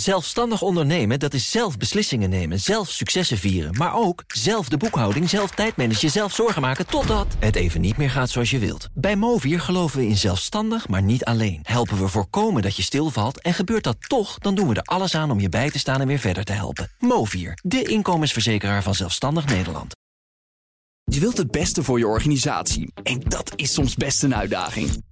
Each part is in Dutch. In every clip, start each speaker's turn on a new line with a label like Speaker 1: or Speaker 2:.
Speaker 1: Zelfstandig ondernemen, dat is zelf beslissingen nemen, zelf successen vieren... maar ook zelf de boekhouding, zelf tijdmanagen, zelf zorgen maken... totdat het even niet meer gaat zoals je wilt. Bij Movier geloven we in zelfstandig, maar niet alleen. Helpen we voorkomen dat je stilvalt en gebeurt dat toch... dan doen we er alles aan om je bij te staan en weer verder te helpen. Movier, de inkomensverzekeraar van Zelfstandig Nederland.
Speaker 2: Je wilt het beste voor je organisatie en dat is soms best een uitdaging.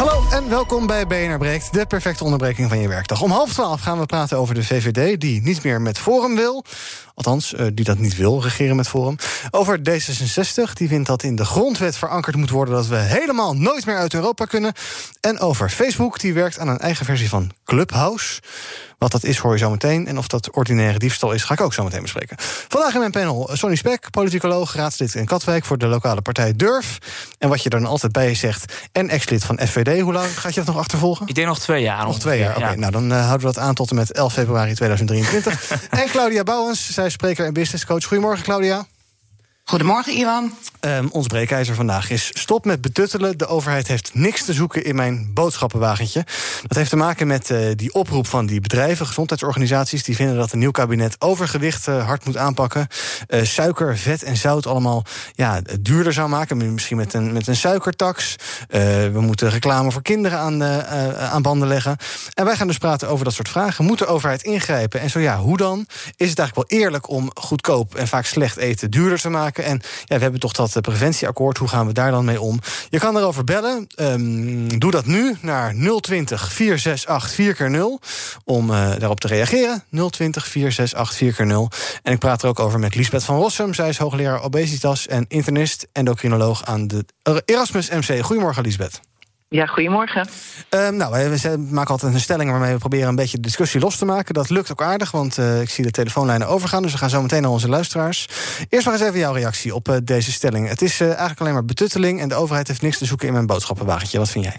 Speaker 3: Hallo en welkom bij BNR Breekt, de perfecte onderbreking van je werkdag. Om half twaalf gaan we praten over de VVD, die niet meer met Forum wil. Althans, uh, die dat niet wil, regeren met Forum. Over D66, die vindt dat in de grondwet verankerd moet worden... dat we helemaal nooit meer uit Europa kunnen. En over Facebook, die werkt aan een eigen versie van Clubhouse. Wat dat is, hoor je zo meteen. En of dat ordinaire diefstal is, ga ik ook zo meteen bespreken. Vandaag in mijn panel Sonny Spek, politicoloog, raadslid in Katwijk... voor de lokale partij Durf. En wat je er dan altijd bij zegt, en ex-lid van FVD. Hoe lang gaat je dat nog achtervolgen?
Speaker 4: Ik denk nog twee jaar.
Speaker 3: Nog twee jaar, oké. nou, dan uh, houden we dat aan tot en met 11 februari 2023. en Claudia Bouwens, zij spreker en businesscoach. Goedemorgen, Claudia.
Speaker 5: Goedemorgen, Iwan.
Speaker 3: Um, ons breekijzer vandaag is stop met betuttelen. De overheid heeft niks te zoeken in mijn boodschappenwagentje. Dat heeft te maken met uh, die oproep van die bedrijven, gezondheidsorganisaties... die vinden dat een nieuw kabinet overgewicht uh, hard moet aanpakken. Uh, suiker, vet en zout allemaal ja, duurder zou maken. Misschien met een, met een suikertax. we moeten reclame voor kinderen aan, aan banden leggen. En wij gaan dus praten over dat soort vragen. Moet de overheid ingrijpen? En zo ja, hoe dan? Is het eigenlijk wel eerlijk om goedkoop en vaak slecht eten duurder te maken? En ja, we hebben toch dat eh, preventieakkoord. Hoe gaan we daar dan mee om? Je kan erover bellen. Um, doe dat nu naar 020 468 4 keer 0 om uh, daarop te reageren. 020 468 4 keer 0 En ik praat er ook over met Lisbeth van Rossum. Zij is hoogleraar obesitas en internist, endocrinoloog aan de Erasmus MC. Goedemorgen, Lisbeth.
Speaker 5: Ja, goedemorgen.
Speaker 3: Uh, nou, we maken altijd een stelling waarmee we proberen een beetje de discussie los te maken. Dat lukt ook aardig, want uh, ik zie de telefoonlijnen overgaan. Dus we gaan zo meteen naar onze luisteraars. Eerst maar eens even jouw reactie op uh, deze stelling. Het is uh, eigenlijk alleen maar betutteling en de overheid heeft niks te zoeken in mijn boodschappenwagentje. Wat vind jij?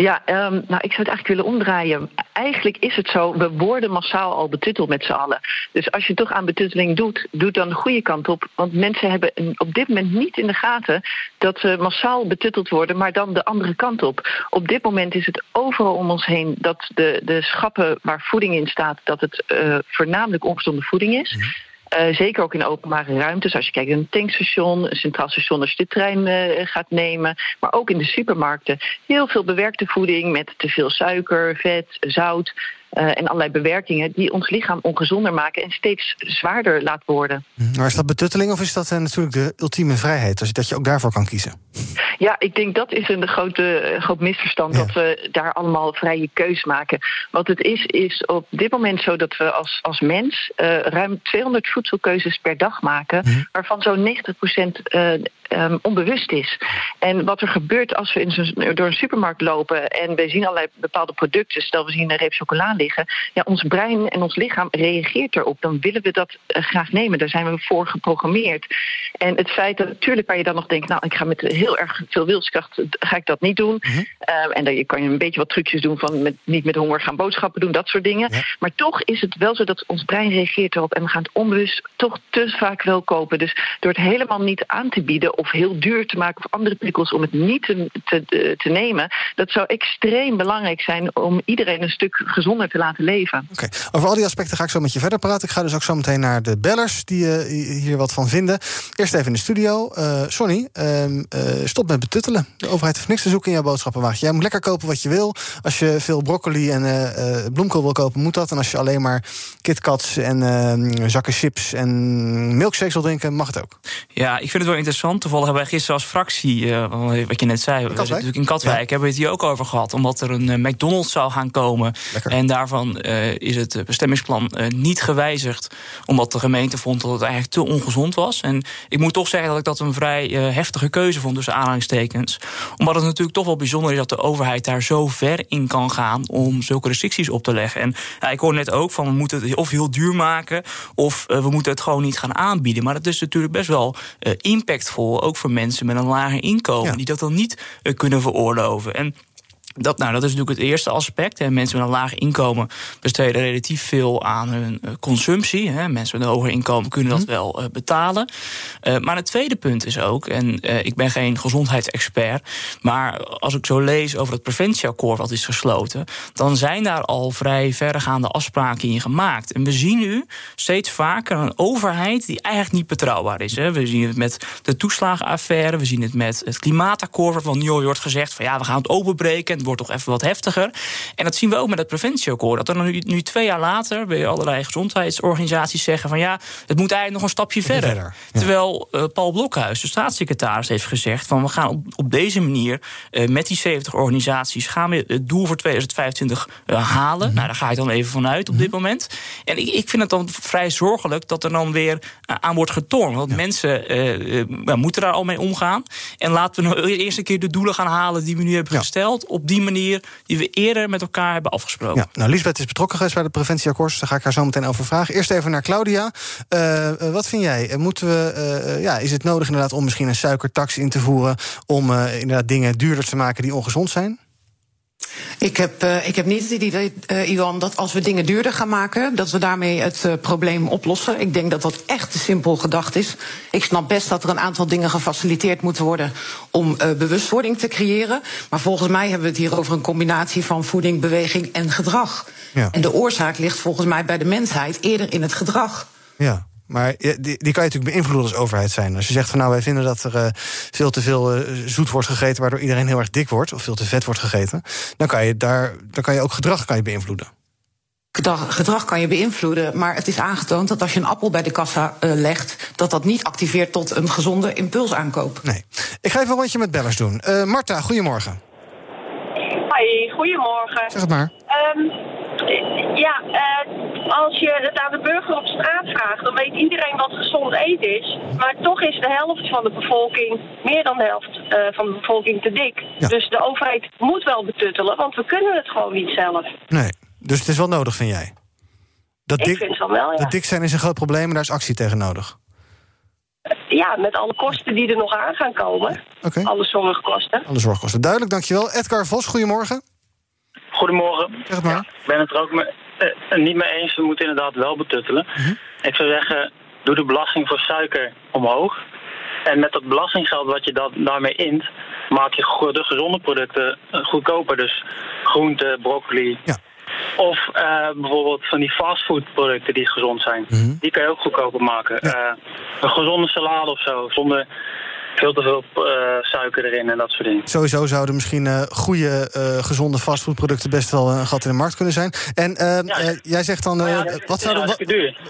Speaker 5: Ja, um, nou, ik zou het eigenlijk willen omdraaien. Eigenlijk is het zo, we worden massaal al betutteld met z'n allen. Dus als je toch aan betutteling doet, doe dan de goede kant op. Want mensen hebben op dit moment niet in de gaten dat ze massaal betutteld worden, maar dan de andere kant op. Op dit moment is het overal om ons heen dat de, de schappen waar voeding in staat, dat het uh, voornamelijk ongezonde voeding is. -hmm. Uh, zeker ook in openbare ruimtes. Als je kijkt naar een tankstation, een centraal station als je de trein uh, gaat nemen. Maar ook in de supermarkten. Heel veel bewerkte voeding met te veel suiker, vet, zout. Uh, en allerlei bewerkingen die ons lichaam ongezonder maken en steeds zwaarder laat worden.
Speaker 3: Maar is dat betutteling of is dat natuurlijk de ultieme vrijheid? Dus dat je ook daarvoor kan kiezen?
Speaker 5: Ja, ik denk dat is een grote, groot misverstand ja. dat we daar allemaal vrije keus maken. Wat het is, is op dit moment zo dat we als, als mens uh, ruim 200 voedselkeuzes per dag maken, mm -hmm. waarvan zo'n 90 procent uh, um, onbewust is. En wat er gebeurt als we in door een supermarkt lopen en we zien allerlei bepaalde producten, stel we zien een reep chocola liggen, ja, ons brein en ons lichaam reageert erop. Dan willen we dat uh, graag nemen. Daar zijn we voor geprogrammeerd. En het feit dat natuurlijk waar je dan nog denkt, nou, ik ga met heel erg veel wilskracht, ga ik dat niet doen. Mm -hmm. uh, en dan kan je een beetje wat trucjes doen van met, niet met honger gaan boodschappen doen, dat soort dingen. Ja. Maar toch is het wel zo dat ons brein reageert erop en we gaan het onbewust toch te vaak wel kopen. Dus door het helemaal niet aan te bieden of heel duur te maken of andere prikkels om het niet te, te, te nemen, dat zou extreem belangrijk zijn om iedereen een stuk gezonder te laten leven.
Speaker 3: Oké, okay. over al die aspecten ga ik zo met je verder praten. Ik ga dus ook zo meteen naar de bellers die uh, hier wat van vinden. Eerst even in de studio. Uh, Sonny, uh, stop met betuttelen. De overheid heeft niks te zoeken in jouw boodschappenwagentje. Jij moet lekker kopen wat je wil. Als je veel broccoli en uh, bloemkool wil kopen, moet dat. En als je alleen maar KitKats en ehm, zakken chips en milkshakes wil drinken, mag het ook.
Speaker 4: Ja, ik vind het wel interessant. Toevallig hebben wij gisteren als fractie, uh, wat je net zei, we zitten natuurlijk in Katwijk, ja. hebben we het hier ook over gehad. Omdat er een McDonald's zou gaan komen. Lekker. En daarvan uh, is het bestemmingsplan niet gewijzigd. Omdat de gemeente vond dat het eigenlijk te ongezond was. En ik moet toch zeggen dat ik dat een vrij heftige keuze vond tussen aanhalingstekens aanhalingstekens. Omdat het natuurlijk toch wel bijzonder is dat de overheid daar zo ver in kan gaan om zulke restricties op te leggen. En ja, ik hoor net ook van we moeten het of heel duur maken of uh, we moeten het gewoon niet gaan aanbieden. Maar dat is natuurlijk best wel uh, impactvol, ook voor mensen met een lager inkomen, ja. die dat dan niet uh, kunnen veroorloven. En dat, nou, dat is natuurlijk het eerste aspect. Hè. Mensen met een laag inkomen besteden relatief veel aan hun uh, consumptie. Hè. Mensen met een hoger inkomen kunnen dat mm. wel uh, betalen. Uh, maar het tweede punt is ook, en ik ben geen gezondheidsexpert, maar als ik zo lees over het preventieakkoord wat is gesloten, dan zijn daar al vrij verregaande afspraken in gemaakt. En we zien nu steeds vaker een overheid die eigenlijk niet betrouwbaar is. Hè. We zien het met de toeslagenaffaire, we zien het met het klimaatakkoord, waarvan nu wordt gezegd van ja, we gaan het openbreken wordt toch even wat heftiger. En dat zien we ook met het preventieakkoord. Dat er nu, nu twee jaar later weer allerlei gezondheidsorganisaties zeggen van ja, het moet eigenlijk nog een stapje verder. verder Terwijl uh, Paul Blokhuis, de staatssecretaris, heeft gezegd van we gaan op, op deze manier uh, met die 70 organisaties gaan we het doel voor 2025 uh, halen. Mm -hmm. Nou, daar ga ik dan even vanuit op mm -hmm. dit moment. En ik, ik vind het dan vrij zorgelijk dat er dan weer aan wordt getornd. Want ja. mensen moeten daar al mee omgaan. En laten we nou eerst een keer de doelen gaan halen die we nu hebben ja. gesteld. Op die manier die we eerder met elkaar hebben afgesproken.
Speaker 3: Ja, nou, Lisbeth is betrokken geweest bij de preventieakkoord. Daar ga ik haar zo meteen over vragen. Eerst even naar Claudia. Uh, wat vind jij? Moeten we, ja, is het nodig inderdaad om misschien een suikertax in te voeren... om inderdaad dingen duurder te maken die ongezond zijn?
Speaker 6: Ik heb, uh, ik heb niet het idee, uh, Iwan, dat als we dingen duurder gaan maken, dat we daarmee het uh, probleem oplossen. Ik denk dat dat echt te simpel gedacht is. Ik snap best dat er een aantal dingen gefaciliteerd moeten worden om bewustwording te creëren. Maar volgens mij hebben we het hier over een combinatie van voeding, beweging en gedrag. Ja. En de oorzaak ligt volgens mij bij de mensheid eerder in het gedrag.
Speaker 3: Ja. Maar die, die kan je natuurlijk beïnvloeden als overheid zijn. Als je zegt van nou, wij vinden dat er uh, veel te veel uh, zoet wordt gegeten, waardoor iedereen heel erg dik wordt, of veel te vet wordt gegeten, dan kan je daar, dan kan je ook gedrag kan je beïnvloeden.
Speaker 6: Gedrag, gedrag kan je beïnvloeden, maar het is aangetoond dat als je een appel bij de kassa uh, legt, dat dat niet activeert tot een gezonde impulsaankoop.
Speaker 3: Nee. Ik ga even een rondje met bellers doen. Marta, goedemorgen.
Speaker 7: Hoi, goedemorgen.
Speaker 3: Zeg het maar.
Speaker 7: Um, ja, uh, als je het aan de burger op straat vraagt, dan weet iedereen wat gezond eten is. Maar toch is de helft van de bevolking, meer dan de helft uh, van de bevolking, te dik. Ja. Dus de overheid moet wel betuttelen, want we kunnen het gewoon niet zelf.
Speaker 3: Nee, dus het is wel nodig, vind jij?
Speaker 7: Dat dik, Ik vind het wel, ja.
Speaker 3: Dat dik zijn is een groot probleem en daar is actie tegen nodig.
Speaker 7: Ja, met alle kosten die er nog aan gaan komen.
Speaker 3: Okay.
Speaker 7: Alle zorgkosten.
Speaker 3: Alle zorgkosten. Duidelijk, dankjewel. Edgar Vos, goedemorgen.
Speaker 8: Goedemorgen.
Speaker 3: Zeg het maar.
Speaker 8: Ja, ik ben het er ook me, uh, niet mee eens. We moeten inderdaad wel betuttelen.
Speaker 3: Mm -hmm.
Speaker 8: Ik zou zeggen, doe de belasting voor suiker omhoog. En met dat belastinggeld wat je dat, daarmee int, maak je de gezonde producten goedkoper. Dus groente, broccoli.
Speaker 3: Ja.
Speaker 8: Of uh, bijvoorbeeld van die fastfoodproducten die gezond zijn.
Speaker 3: Mm -hmm.
Speaker 8: Die kan je ook goedkoper maken.
Speaker 3: Ja.
Speaker 8: Uh, een gezonde salade of zo, zonder veel te veel uh, suiker erin en dat soort dingen.
Speaker 3: Sowieso zouden misschien uh, goede, uh, gezonde fastfoodproducten best wel een gat in de markt kunnen zijn. En ja, jij zegt dan,
Speaker 8: ja,
Speaker 3: wat zou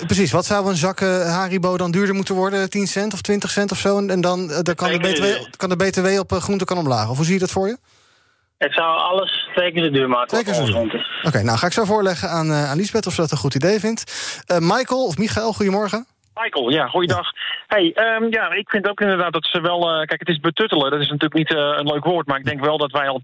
Speaker 3: precies, wat zou een zak Haribo dan duurder moeten worden? 10 cent of 20 cent of zo? En, en dan, dan kan, de BTW, kan de BTW op groente kan omlaag. Of hoe zie je dat voor je?
Speaker 8: Ik zou alles twee keer zo duur maken.
Speaker 3: Twee keer zo duur. Oké, okay, nou ga ik zo voorleggen aan, aan Lisbeth of ze dat een goed idee vindt. Michael of Michael, goedemorgen.
Speaker 9: Michael, ja, goeiedag. Hey, um, ja, ik vind ook inderdaad dat ze wel. Uh, kijk, het is betuttelen, dat is natuurlijk niet uh, een leuk woord. Maar ik denk wel dat wij al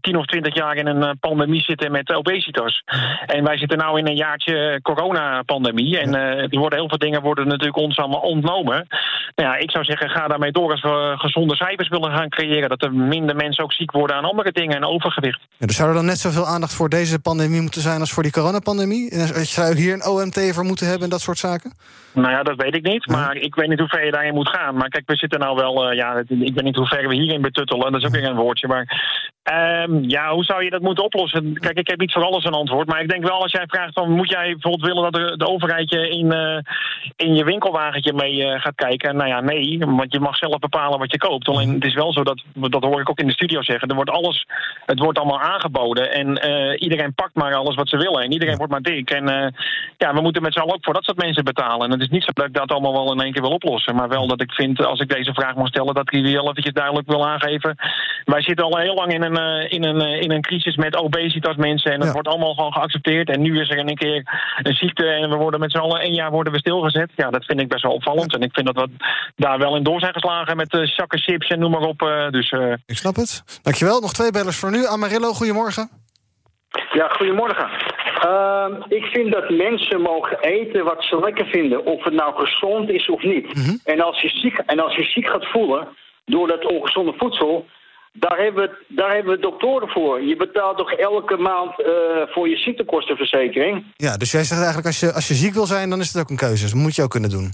Speaker 9: tien of twintig jaar in een pandemie zitten met obesitas. En wij zitten nu in een jaartje coronapandemie. En er worden heel veel dingen worden natuurlijk ons allemaal ontnomen. Nou ja, ik zou zeggen, ga daarmee door als we gezonde cijfers willen gaan creëren. Dat er minder mensen ook ziek worden aan andere dingen en overgewicht.
Speaker 3: Ja, dus zou er dan net zoveel aandacht voor deze pandemie moeten zijn als voor die coronapandemie? En zou je hier een OMT voor moeten hebben en dat soort zaken?
Speaker 9: Nou ja, dat weet ik niet. Maar ik weet niet hoe ver je daarin moet gaan. Maar kijk, we zitten nou wel. Uh, ja, ik weet niet hoe ver we hierin betuttelen. Dat is ook weer een woordje. Maar um, ja, hoe zou je dat moeten oplossen? Kijk, ik heb niet voor alles een antwoord. Maar ik denk wel als jij vraagt van moet jij bijvoorbeeld willen dat de, de overheid je in, uh, in je winkelwagentje mee uh, gaat kijken? Nou ja, nee. Want je mag zelf bepalen wat je koopt. Alleen het is wel zo dat, dat hoor ik ook in de studio zeggen. Er wordt alles, het wordt allemaal aangeboden. En iedereen pakt maar alles wat ze willen. En iedereen wordt maar dik. En ja, we moeten met z'n allen ook voor dat soort mensen betalen. En het is niet zo dat ik dat allemaal wel in één keer wil oplossen. Maar wel dat ik vind, als ik deze vraag mag stellen, dat ik hier wel eventjes duidelijk wil aangeven. Wij zitten al heel lang in een uh, in, een, uh, in een crisis met obesitas mensen. En dat wordt allemaal gewoon geaccepteerd. En nu is er in een keer een ziekte en we worden met z'n allen één jaar worden we stilgezet. Ja, dat vind ik best wel opvallend. En ik vind dat we daar wel in door zijn geslagen met uh, zakken chips en noem maar op. dus,
Speaker 3: ik snap het. Dankjewel. Nog twee bellers voor nu. Amarillo, goedemorgen.
Speaker 10: Ja, goedemorgen. Uh, ik vind dat mensen mogen eten wat ze lekker vinden, of het nou gezond is of niet.
Speaker 3: Mhm.
Speaker 10: en, als je ziek, en als je ziek gaat voelen door dat ongezonde voedsel, daar hebben, we, daar hebben we doktoren voor. Je betaalt toch elke maand uh, voor je ziektekostenverzekering?
Speaker 3: Ja, dus jij zegt eigenlijk als je, als je ziek wil zijn, dan is het ook een keuze. Dat moet je ook kunnen doen.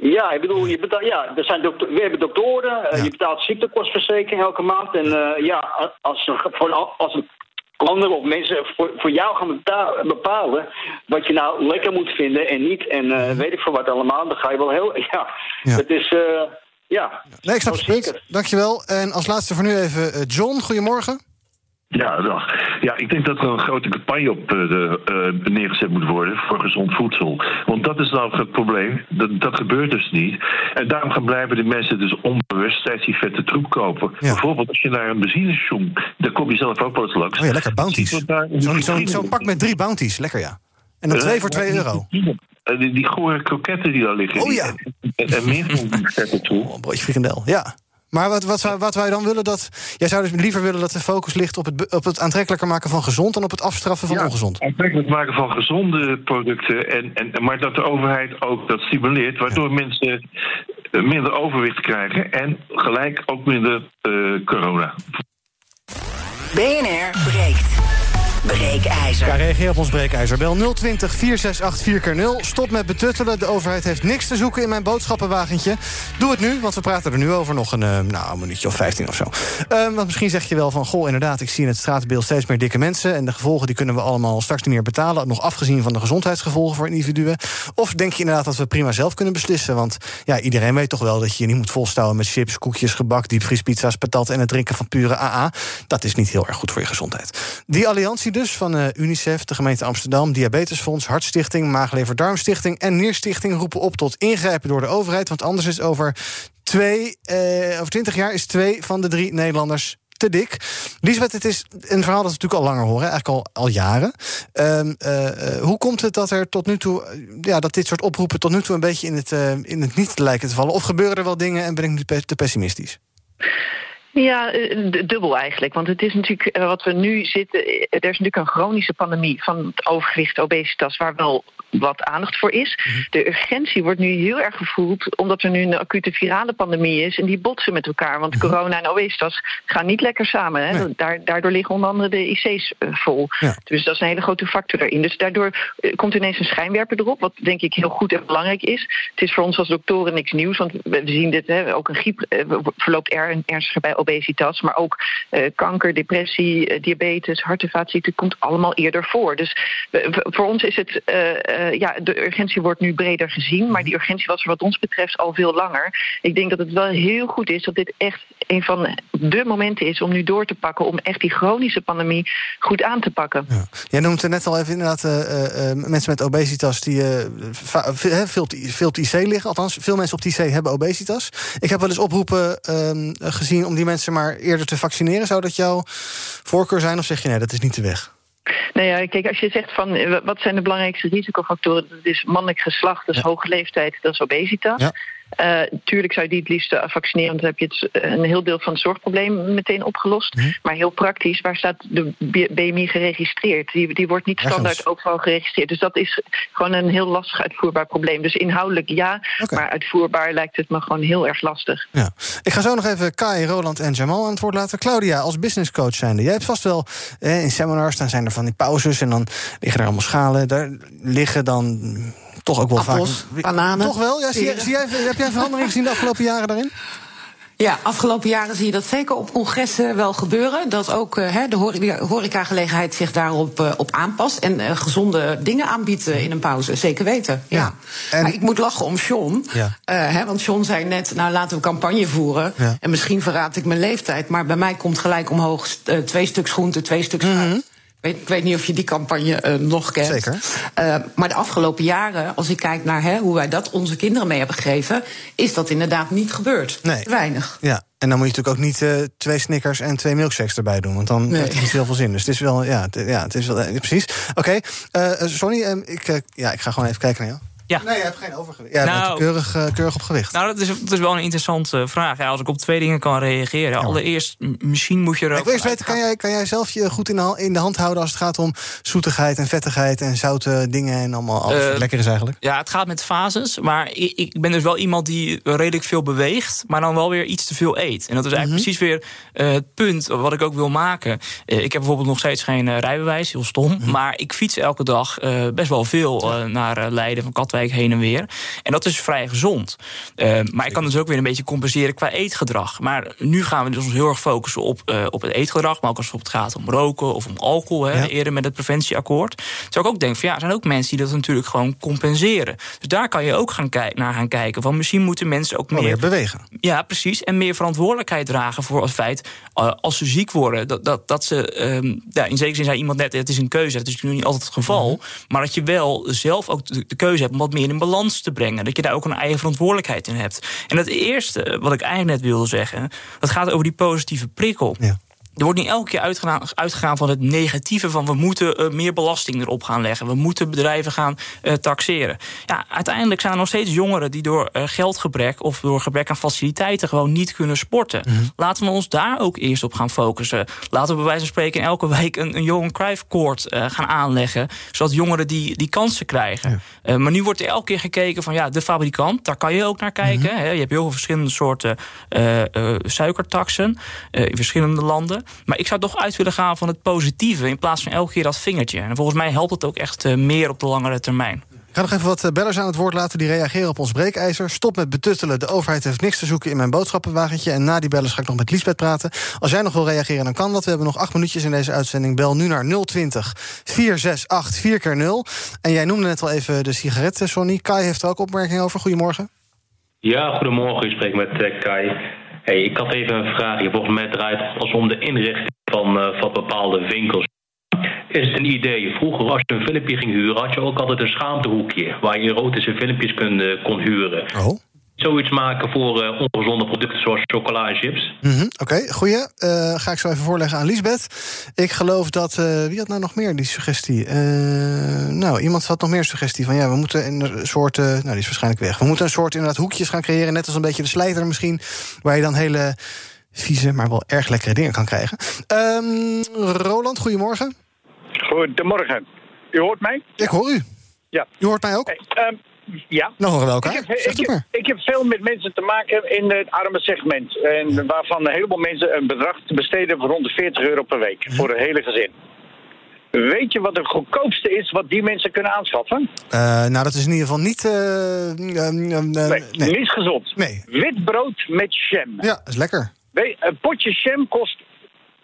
Speaker 10: Ja, ik bedoel, je betaalt, ja, er zijn dokter, we hebben doktoren, uh, ja. je betaalt ziektekostenverzekering elke maand. En uh, ja, als, voor, als een anderen of mensen voor, voor jou gaan bepalen wat je nou lekker moet vinden en niet. En uh, weet ik voor wat allemaal. Dan ga je wel heel. Ja, ja. het is. Uh, ja.
Speaker 3: Nee, ik snap het punt. Dankjewel. En als laatste voor nu even uh, John. Goedemorgen.
Speaker 11: Ja, dag. Ja, ik denk dat er een grote campagne op uh, de, uh, neergezet moet worden voor gezond voedsel. Want dat is nou het probleem. Dat, dat gebeurt dus niet. En daarom gaan blijven de mensen dus onbewust steeds die vette troep kopen. Ja. Bijvoorbeeld als je naar een benzinestation, daar kom je zelf ook wel eens langs.
Speaker 3: Oh ja, lekker bounties. Zo'n zo, zo pak met drie bounties, lekker ja. En dan twee voor twee euro.
Speaker 11: Die, die gore kroketten die daar liggen.
Speaker 3: Oh ja.
Speaker 11: En, en meer van die vette troep.
Speaker 3: Oh, broodje frikandel, ja. Maar wat, wat, wat wij dan willen, dat. Jij zou dus liever willen dat de focus ligt op het, op het aantrekkelijker maken van gezond dan op het afstraffen van
Speaker 11: ja,
Speaker 3: ongezond.
Speaker 11: Aantrekkelijk maken van gezonde producten. En, en, maar dat de overheid ook dat stimuleert, waardoor ja. mensen minder overwicht krijgen en gelijk ook minder uh, corona.
Speaker 12: BNR breekt. Breekijzer.
Speaker 3: Ja, reageer op ons breekijzer. Bel 020 468 4 0 Stop met betuttelen. De overheid heeft niks te zoeken in mijn boodschappenwagentje. Doe het nu, want we praten er nu over nog een, uh, nou, een minuutje of 15 of zo. Uh, want misschien zeg je wel van, goh, inderdaad... ik zie in het straatbeeld steeds meer dikke mensen... en de gevolgen die kunnen we allemaal straks niet meer betalen... nog afgezien van de gezondheidsgevolgen voor individuen. Of denk je inderdaad dat we prima zelf kunnen beslissen? Want ja, iedereen weet toch wel dat je je niet moet volstouwen... met chips, koekjes, gebak, diepvriespizza's, patat... en het drinken van pure AA. Dat is niet heel erg goed voor je gezondheid. Die alliantie dus van uh, UNICEF, de gemeente Amsterdam, Diabetesfonds, Hartstichting, Maag-Lever-Darmstichting en Nierstichting roepen op tot ingrijpen door de overheid. Want anders is over twee, uh, over twintig jaar is twee van de drie Nederlanders te dik. Liesbeth, het is een verhaal dat we natuurlijk al langer horen, eigenlijk al, al jaren. Um, uh, hoe komt het dat er tot nu toe, ja, dat dit soort oproepen tot nu toe een beetje in het, in het niet lijken te vallen? Of gebeuren er wel dingen en ben ik nu te pessimistisch?
Speaker 5: Ja, dubbel eigenlijk. Want het is natuurlijk wat we nu zitten. Er is natuurlijk een chronische pandemie van overgewicht, obesitas, waar wel wat aandacht voor is. De urgentie wordt nu heel erg gevoeld omdat er nu een acute virale pandemie is en die botsen met elkaar. Want corona en obesitas gaan niet lekker samen. Hè? Nee. Daardoor liggen onder andere de IC's vol. Ja. Dus dat is een hele grote factor daarin. Dus daardoor komt ineens een schijnwerper erop, wat denk ik heel goed en belangrijk is. Het is voor ons als doktoren niks nieuws, want we zien dit, hè, ook een griep verloopt er ernstiger bij obesitas, maar ook uh, kanker, depressie, diabetes, hart- en vaatziekten komt allemaal eerder voor. Dus voor ons is het, ja, de urgentie wordt nu breder gezien, maar die urgentie was er wat ons betreft al veel langer. Ik denk dat het wel heel goed is dat dit echt een van de momenten is om nu door te pakken, om echt die chronische pandemie goed aan te pakken.
Speaker 3: Ja. Jij noemt er net al even inderdaad mensen met obesitas die veel, veel op liggen, althans veel mensen op IC hebben obesitas. Ik heb wel eens oproepen gezien om die mensen maar eerder te vaccineren. Zou dat jouw voorkeur zijn of zeg je nee, dat is niet de weg?
Speaker 5: Nou ja, kijk, als je zegt van wat zijn de belangrijkste risicofactoren, dat is mannelijk geslacht, dat is ja. hoge leeftijd, dat is obesitas. Ja. Uh, tuurlijk zou je die het liefst vaccineren, want dan heb je het, een heel deel van het zorgprobleem meteen opgelost.
Speaker 3: Mhm.
Speaker 5: Maar heel praktisch, waar staat de BMI geregistreerd? Die, die wordt niet standaard overal geregistreerd. Dus dat is gewoon een heel lastig uitvoerbaar probleem. Dus inhoudelijk ja, okay. maar uitvoerbaar lijkt het me gewoon heel erg lastig.
Speaker 3: Ja. Ik ga zo nog even Kai, Roland en Jamal aan het woord laten. Claudia, als businesscoach zijnde. Jij hebt vast wel eh, in seminars, dan zijn er van die pauzes en dan liggen er allemaal schalen. Daar liggen dan toch ook wel
Speaker 6: Appels,
Speaker 3: vaak...
Speaker 6: bananen.
Speaker 3: Toch wel? Ja, zie, zie jij, heb jij verandering gezien de afgelopen jaren daarin?
Speaker 6: Ja, afgelopen jaren zie je dat zeker op congressen wel gebeuren. Dat ook uh, de horecagelegenheid zich daarop uh, op aanpast. En uh, gezonde dingen aanbiedt in een pauze. Zeker weten. Ja. ja. En... Maar ik moet lachen om John. Ja. Want John zei net, nou laten we campagne voeren. Ja. En misschien verraad ik mijn leeftijd. Maar bij mij komt gelijk omhoog twee stuks groente, twee stuks fruit. Mm -hmm. Ik weet, niet of je die campagne uh, nog kent.
Speaker 3: Zeker.
Speaker 6: Uh, maar de afgelopen jaren, als ik kijk naar hè, hoe wij dat onze kinderen mee hebben gegeven, is dat inderdaad niet gebeurd.
Speaker 3: Nee.
Speaker 6: Weinig.
Speaker 3: Ja. En dan moet je natuurlijk ook niet uh, twee Snickers en twee milkshakes erbij doen. Want dan nee. heeft het niet heel veel zin. Dus het is wel, ja, ja, het is wel, precies. Oké, okay. Sonny, ik, ja, ik ga gewoon even kijken naar jou.
Speaker 4: Ja.
Speaker 3: Nee, je hebt geen overgewicht. Ja, nou, keurig, uh, keurig op gewicht.
Speaker 4: Nou, dat is, dat is wel een interessante vraag. Ja, als ik op twee dingen kan reageren. Ja, Allereerst, misschien moet je er
Speaker 3: Ik wil eerst weten, kan jij, kan jij zelf je goed in de, in de hand houden... als het gaat om zoetigheid en vettigheid en zoute dingen... en allemaal alles uh, lekker is eigenlijk?
Speaker 4: Ja, het gaat met fases. Maar ik, ik, ben dus wel iemand die redelijk veel beweegt... maar dan wel weer iets te veel eet. En dat is eigenlijk mm -hmm. precies weer uh, het punt wat ik ook wil maken. ik heb bijvoorbeeld nog steeds geen rijbewijs, heel stom. Mm -hmm. Maar ik fiets elke dag best wel veel naar Leiden van Katwijk heen en weer. En dat is vrij gezond. Uh, maar ik kan dus ook weer een beetje compenseren qua eetgedrag. Maar nu gaan we dus ons heel erg focussen op, uh, op het eetgedrag. Maar ook als het gaat om roken of om alcohol. Hè, ja. Eerder met het preventieakkoord. Zou ik ook denken van ja, er zijn ook mensen die dat natuurlijk gewoon compenseren. Dus daar kan je ook gaan naar gaan kijken. Van misschien moeten mensen ook meer,
Speaker 3: meer bewegen.
Speaker 4: Ja, precies. En meer verantwoordelijkheid dragen voor het feit uh, als ze ziek worden. Dat, dat, dat ze, um, ja, in zekere zin zei iemand net, het is een keuze. Dat is natuurlijk niet altijd het geval. Mm -hmm. Maar dat je wel zelf ook de, de keuze hebt om meer in balans te brengen. Dat je daar ook een eigen verantwoordelijkheid in hebt. En het eerste wat ik eigenlijk net wilde zeggen, dat gaat over die positieve prikkel.
Speaker 3: Ja.
Speaker 4: Er wordt niet elke keer uitgegaan, uitgegaan van het negatieve van we moeten uh, meer belasting erop gaan leggen. We moeten bedrijven gaan uh, taxeren. Ja, uiteindelijk zijn er nog steeds jongeren die door uh, geldgebrek of door gebrek aan faciliteiten gewoon niet kunnen sporten. Mm -hmm. Laten we ons daar ook eerst op gaan focussen. Laten we bij wijze van spreken in elke week een, een Johan Cruijff koord gaan aanleggen. Zodat jongeren die, die kansen krijgen. Ja. maar nu wordt er elke keer gekeken van ja, de fabrikant, daar kan je ook naar kijken. Mm -hmm. Je hebt heel veel verschillende soorten suikertaxen in verschillende landen. Maar ik zou toch uit willen gaan van het positieve in plaats van elke keer dat vingertje. En volgens mij helpt het ook echt uh, meer op de langere termijn.
Speaker 3: Ik ga nog even wat bellers aan het woord laten die reageren op ons breekijzer. Stop met betuttelen. De overheid heeft niks te zoeken in mijn boodschappenwagentje. En na die bellers ga ik nog met Liesbeth praten. Als jij nog wil reageren, dan kan dat. We hebben nog acht minuutjes in deze uitzending. Bel nu naar 020 468 4 keer 0 En jij noemde net al even de sigaretten, Sonny. Kai heeft er ook opmerkingen over. Goedemorgen.
Speaker 13: Ja, goedemorgen. U spreekt met Kai. Hey, ik had even een vraagje. Volgens mij draait het als om de inrichting van, uh, van bepaalde winkels. Is het een idee? Vroeger, als je een filmpje ging huren, had je ook altijd een schaamtehoekje. waar je erotische filmpjes kon, uh, kon huren.
Speaker 3: Oh.
Speaker 13: Zoiets maken voor uh, ongezonde producten zoals chocola en chips.
Speaker 3: Mm -hmm. Oké, okay, goeie. Uh, ga ik zo even voorleggen aan Lisbeth. Ik geloof dat. Uh, wie had nou nog meer die suggestie? nou, iemand had nog meer suggestie van ja, we moeten een soort. nou, die is waarschijnlijk weg. We moeten een soort inderdaad hoekjes gaan creëren. Net als een beetje de slijter misschien. Waar je dan hele vieze, maar wel erg lekkere dingen kan krijgen. Um, Roland, goedemorgen.
Speaker 14: Goedemorgen. U hoort mij?
Speaker 3: Ik hoor u.
Speaker 14: Ja.
Speaker 3: U hoort mij ook?
Speaker 14: Hey, um, ja.
Speaker 3: Nou horen we elkaar.
Speaker 14: Ik heb, ik, heb, ik heb, veel met mensen te maken in het arme segment. En waarvan een heleboel mensen een bedrag te besteden van rond de 40 euro per week. Voor een hele gezin. Weet je wat het goedkoopste is wat die mensen kunnen aanschaffen?
Speaker 3: Uh, nou, dat is in ieder geval niet... Uh, uh,
Speaker 14: nee,
Speaker 3: nee,
Speaker 14: niet gezond.
Speaker 3: Nee.
Speaker 14: Wit brood met jam.
Speaker 3: Ja, dat is lekker.
Speaker 14: Weet, een potje jam kost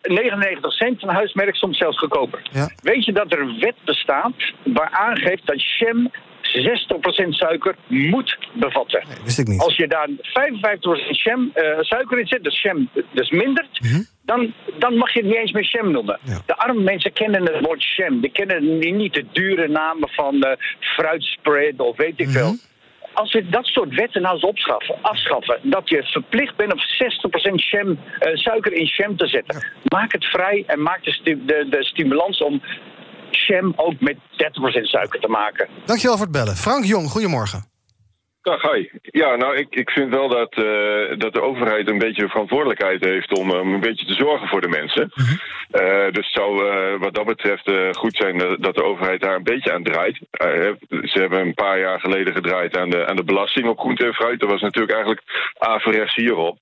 Speaker 14: 99 cent, een huismerk soms zelfs goedkoper.
Speaker 3: Ja.
Speaker 14: Weet je dat er een wet bestaat waar aangeeft dat jam 60% suiker moet bevatten.
Speaker 3: Nee, wist ik niet.
Speaker 14: Als je daar 55% jam, uh, suiker in zet, dus jam dus mindert,
Speaker 3: mm -hmm.
Speaker 14: dan, dan mag je het niet eens meer jam noemen.
Speaker 3: Ja.
Speaker 14: De arme mensen kennen het woord jam. Die kennen niet de dure namen van uh, fruitspread of weet ik
Speaker 3: Mhm.
Speaker 14: veel. Als we dat soort wetten nou eens opschaffen, afschaffen, dat je verplicht bent om 60% jam, uh, suiker in jam te zetten, maak het vrij en maak de, stu de, de stimulans om jam ook met 30% suiker te maken.
Speaker 3: Dankjewel voor het bellen. Frank Jong, goedemorgen.
Speaker 15: Dag, hi. Ja, nou, ik, ik vind wel dat, uh, dat de overheid een beetje verantwoordelijkheid heeft om um, een beetje te zorgen voor de mensen.
Speaker 3: Mhm.
Speaker 15: Uh, dus het zou uh, wat dat betreft goed zijn dat de overheid daar een beetje aan draait. ze hebben een paar jaar geleden gedraaid aan de, aan de belasting op groente en fruit. Dat was natuurlijk eigenlijk averechts hierop.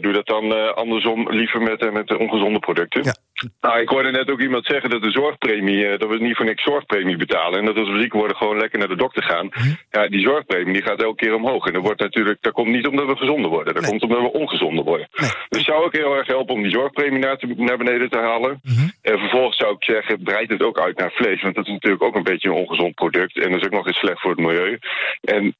Speaker 15: doe dat dan andersom liever met, met de ongezonde producten.
Speaker 3: Ja.
Speaker 15: Nou, ik hoorde net ook iemand zeggen dat de zorgpremie, dat we niet voor niks zorgpremie betalen. En dat als we ziek worden gewoon lekker naar de dokter gaan.
Speaker 3: Mhm.
Speaker 15: Ja, die zorgpremie die gaat elke keer omhoog. En dat, wordt natuurlijk, dat komt niet omdat we gezonder worden. Dat
Speaker 3: Nee.
Speaker 15: komt omdat we ongezonder worden.
Speaker 3: Nee.
Speaker 15: Dus het zou ook heel erg helpen om die zorgpremie naar, te- naar beneden te halen.
Speaker 3: Mhm.
Speaker 15: En vervolgens zou ik zeggen, breid het ook uit naar vlees. Want dat is natuurlijk ook een beetje een ongezond product. En dat is ook nog eens slecht voor het milieu. En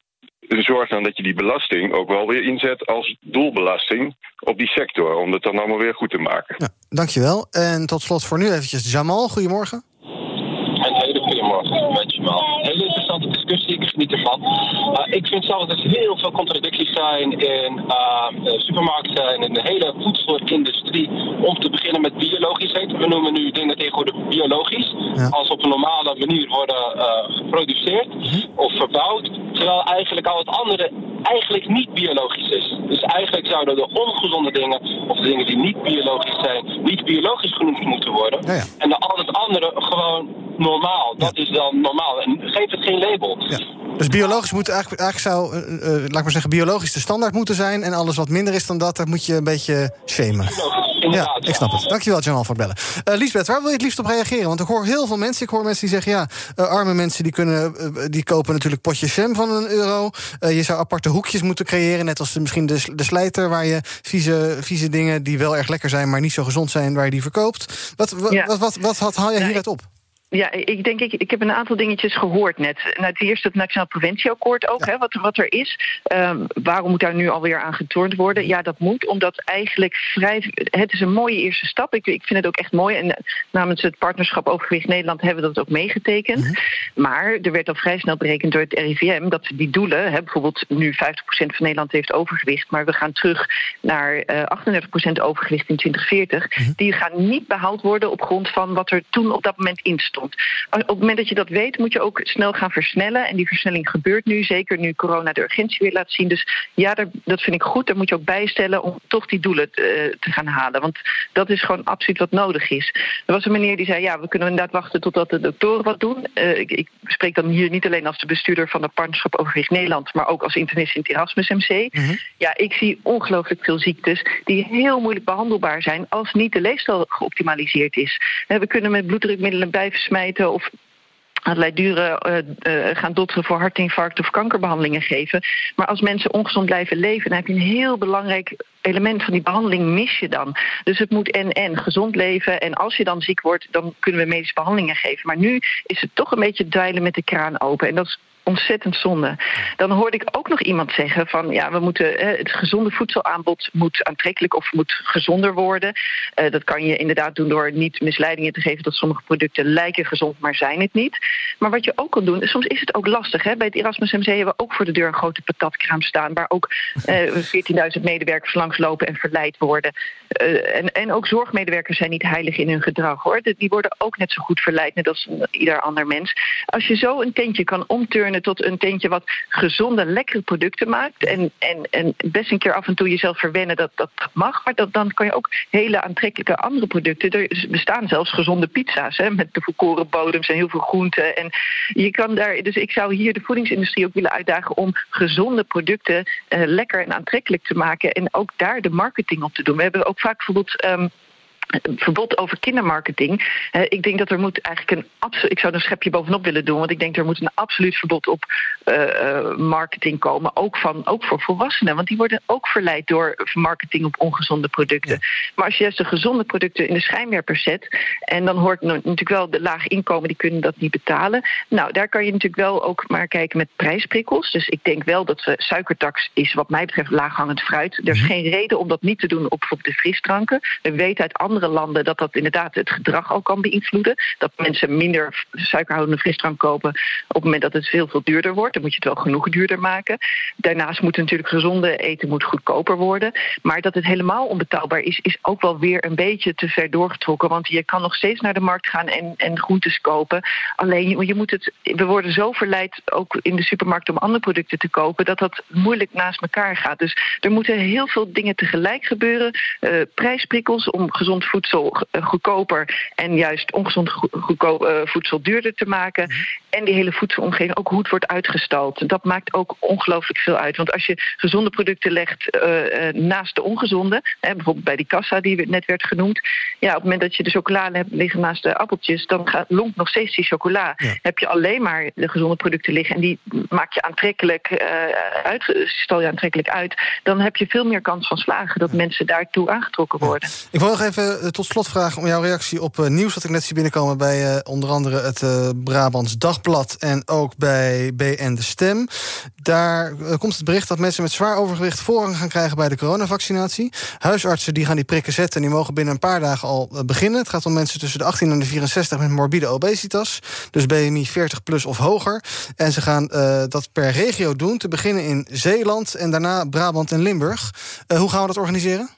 Speaker 15: zorg dan dat je die belasting ook wel weer inzet als doelbelasting op die sector. Om het dan allemaal weer goed te maken.
Speaker 3: Ja, dankjewel. En tot slot voor nu eventjes Jamal, goedemorgen.
Speaker 16: Een hele goede morgen, met Jamal. Hele interessante discussie, ik geniet ervan. Uh, ik vind zelf dat er heel veel contradicties zijn in uh, supermarkten en in de hele voedselindustrie. Om te beginnen met biologisch eten. We noemen nu dingen tegenwoordig biologisch. Als op een normale manier worden uh, geproduceerd of verbouwd. Terwijl eigenlijk al het andere eigenlijk niet biologisch is. Dus eigenlijk zouden de ongezonde dingen, of de dingen die niet biologisch zijn, niet biologisch genoemd moeten worden.
Speaker 3: Ja, ja.
Speaker 16: En de, al het andere gewoon normaal. Dat is dan normaal. En geef het geen label.
Speaker 3: Dus biologisch moet eigenlijk, eigenlijk zou, uh, uh, laat ik maar zeggen, biologisch de standaard moeten zijn. En alles wat minder is dan dat, daar moet je een beetje shamen. Ja, ik snap het. Dankjewel, Jamal, voor het bellen. Uh, Lisbeth, waar wil je het liefst op reageren? Want ik hoor heel veel mensen. Ik hoor mensen die zeggen, ja, uh, arme mensen die, kunnen, uh, die kopen natuurlijk potjes jam van een euro. je zou aparte hoekjes moeten creëren, net als de, misschien de, de slijter... waar je vieze, vieze dingen die wel erg lekker zijn, maar niet zo gezond zijn... waar je die verkoopt. Wat,
Speaker 5: Ja.
Speaker 3: wat, wat, wat, wat haal je hieruit op?
Speaker 5: Ja, ik denk, ik, ik heb een aantal dingetjes gehoord net. Nou, het eerste het Nationaal Preventieakkoord ook, hè, wat, wat er is. Um, waarom moet daar nu alweer aan getornd worden? Ja, dat moet, omdat eigenlijk vrij... Het is een mooie eerste stap. Ik, ik vind het ook echt mooi. En eh, namens het Partnerschap Overgewicht Nederland hebben we dat ook meegetekend.
Speaker 3: Mhm.
Speaker 5: Maar er werd al vrij snel berekend door het RIVM... dat die doelen, hè, bijvoorbeeld nu 50% van Nederland heeft overgewicht... maar we gaan terug naar uh, 38% overgewicht in 2040... die gaan niet behaald worden op grond van wat er toen op dat moment in stond. Op het moment dat je dat weet, moet je ook snel gaan versnellen. En die versnelling gebeurt nu, zeker nu corona de urgentie weer laat zien. Dus ja, dat, vind ik goed. Daar moet je ook bijstellen om toch die doelen te, te gaan halen. Want dat is gewoon absoluut wat nodig is. Er was een meneer die zei, ja, we kunnen inderdaad wachten totdat de doktoren wat doen. Uh, ik, ik, spreek dan hier niet alleen als de bestuurder van de Partnerschap Overgewicht Nederland, maar ook als internist in het Erasmus MC. Mm -hmm. Ja, ik zie ongelooflijk veel ziektes die heel moeilijk behandelbaar zijn als niet de leefstijl geoptimaliseerd is. We kunnen met bloeddrukmiddelen blijven smijten of allerlei dure uh, uh, gaan dotteren voor hartinfarct of kankerbehandelingen geven. Maar als mensen ongezond blijven leven, dan heb je een heel belangrijk element van die behandeling mis je dan. Dus het moet en en gezond leven. En als je dan ziek wordt, dan kunnen we medische behandelingen geven. Maar nu is het toch een beetje dweilen met de kraan open. En dat is ontzettend zonde. Dan hoorde ik ook nog iemand zeggen van ja, we moeten eh, het gezonde voedselaanbod moet aantrekkelijk of moet gezonder worden. Uh, dat kan je inderdaad doen door niet misleidingen te geven dat sommige producten lijken gezond, maar zijn het niet. Maar wat je ook kan doen, soms is het ook lastig. Hè? Bij het Erasmus MC hebben we ook voor de deur een grote patatkraam staan, waar ook uh, 14.000 medewerkers langslopen en verleid worden. En, en ook zorgmedewerkers zijn niet heilig in hun gedrag hoor. Die worden ook net zo goed verleid, net als ieder ander mens. Als je zo een tentje kan omturnen tot een tentje wat gezonde, lekkere producten maakt. En, en, en best een keer af en toe jezelf verwennen dat dat mag. Maar dat, dan kan je ook hele aantrekkelijke andere producten. Er bestaan zelfs gezonde pizza's hè, met de volkoren bodems en heel veel groenten. En je kan daar, dus ik zou hier de voedingsindustrie ook willen uitdagen om gezonde producten uh, lekker en aantrekkelijk te maken. En ook daar de marketing op te doen. We hebben ook vaak bijvoorbeeld. Um, verbod over kindermarketing. Uh, ik denk dat er moet eigenlijk een absoluut. Ik zou er een schepje bovenop willen doen, want ik denk er moet een absoluut verbod op uh, uh, marketing komen. Ook, van, ook voor volwassenen, want die worden ook verleid door marketing op ongezonde producten. Ja. Maar als je juist de gezonde producten in de schijnwerpers zet, en dan hoort natuurlijk wel de laag inkomen, die kunnen dat niet betalen. Nou, daar kan je natuurlijk wel ook maar kijken met prijsprikkels. Dus ik denk wel dat suikertax is, wat mij betreft, laaghangend fruit. Er is geen reden om dat niet te doen op bijvoorbeeld de frisdranken. We weten uit andere landen dat dat inderdaad het gedrag al kan beïnvloeden. Dat mensen minder suikerhoudende frisdrank kopen op het moment dat het veel, veel duurder wordt. Dan moet je het wel genoeg duurder maken. Daarnaast moet natuurlijk gezonde eten moet goedkoper worden. Maar dat het helemaal onbetaalbaar is, is ook wel weer een beetje te ver doorgetrokken. Want je kan nog steeds naar de markt gaan en, en groentes kopen. Alleen je, je moet het, we worden zo verleid ook in de supermarkt om andere producten te kopen, dat dat moeilijk naast elkaar gaat. Dus er moeten heel veel dingen tegelijk gebeuren. Uh, prijsprikkels om gezond voedsel goedkoper en juist ongezond goedkoop, uh, voedsel duurder te maken. -hmm. En die hele voedselomgeving, ook hoe het wordt uitgestald. Dat maakt ook ongelooflijk veel uit. Want als je gezonde producten legt uh, naast de ongezonde, hè, bijvoorbeeld bij die kassa die net werd genoemd. Ja, op het moment dat je de chocolade hebt liggen naast de appeltjes, dan gaat, lonkt nog steeds die chocola. Ja. Heb je alleen maar de gezonde producten liggen en die maak je aantrekkelijk uh, uit, stel je aantrekkelijk uit, dan heb je veel meer kans van slagen dat mensen daartoe aangetrokken worden.
Speaker 3: Ik wil nog even tot slot vragen om jouw reactie op nieuws dat ik net zie binnenkomen bij onder andere het Brabants Dagblad en ook bij BN De Stem. Daar komt het bericht dat mensen met zwaar overgewicht voorrang gaan krijgen bij de coronavaccinatie. Huisartsen die gaan die prikken zetten en die mogen binnen een paar dagen al beginnen. Het gaat om mensen tussen de 18 en de 64 met morbide obesitas. Dus BMI 40 plus of hoger. En ze gaan dat per regio doen. Te beginnen in Zeeland en daarna Brabant en Limburg. hoe gaan we dat organiseren?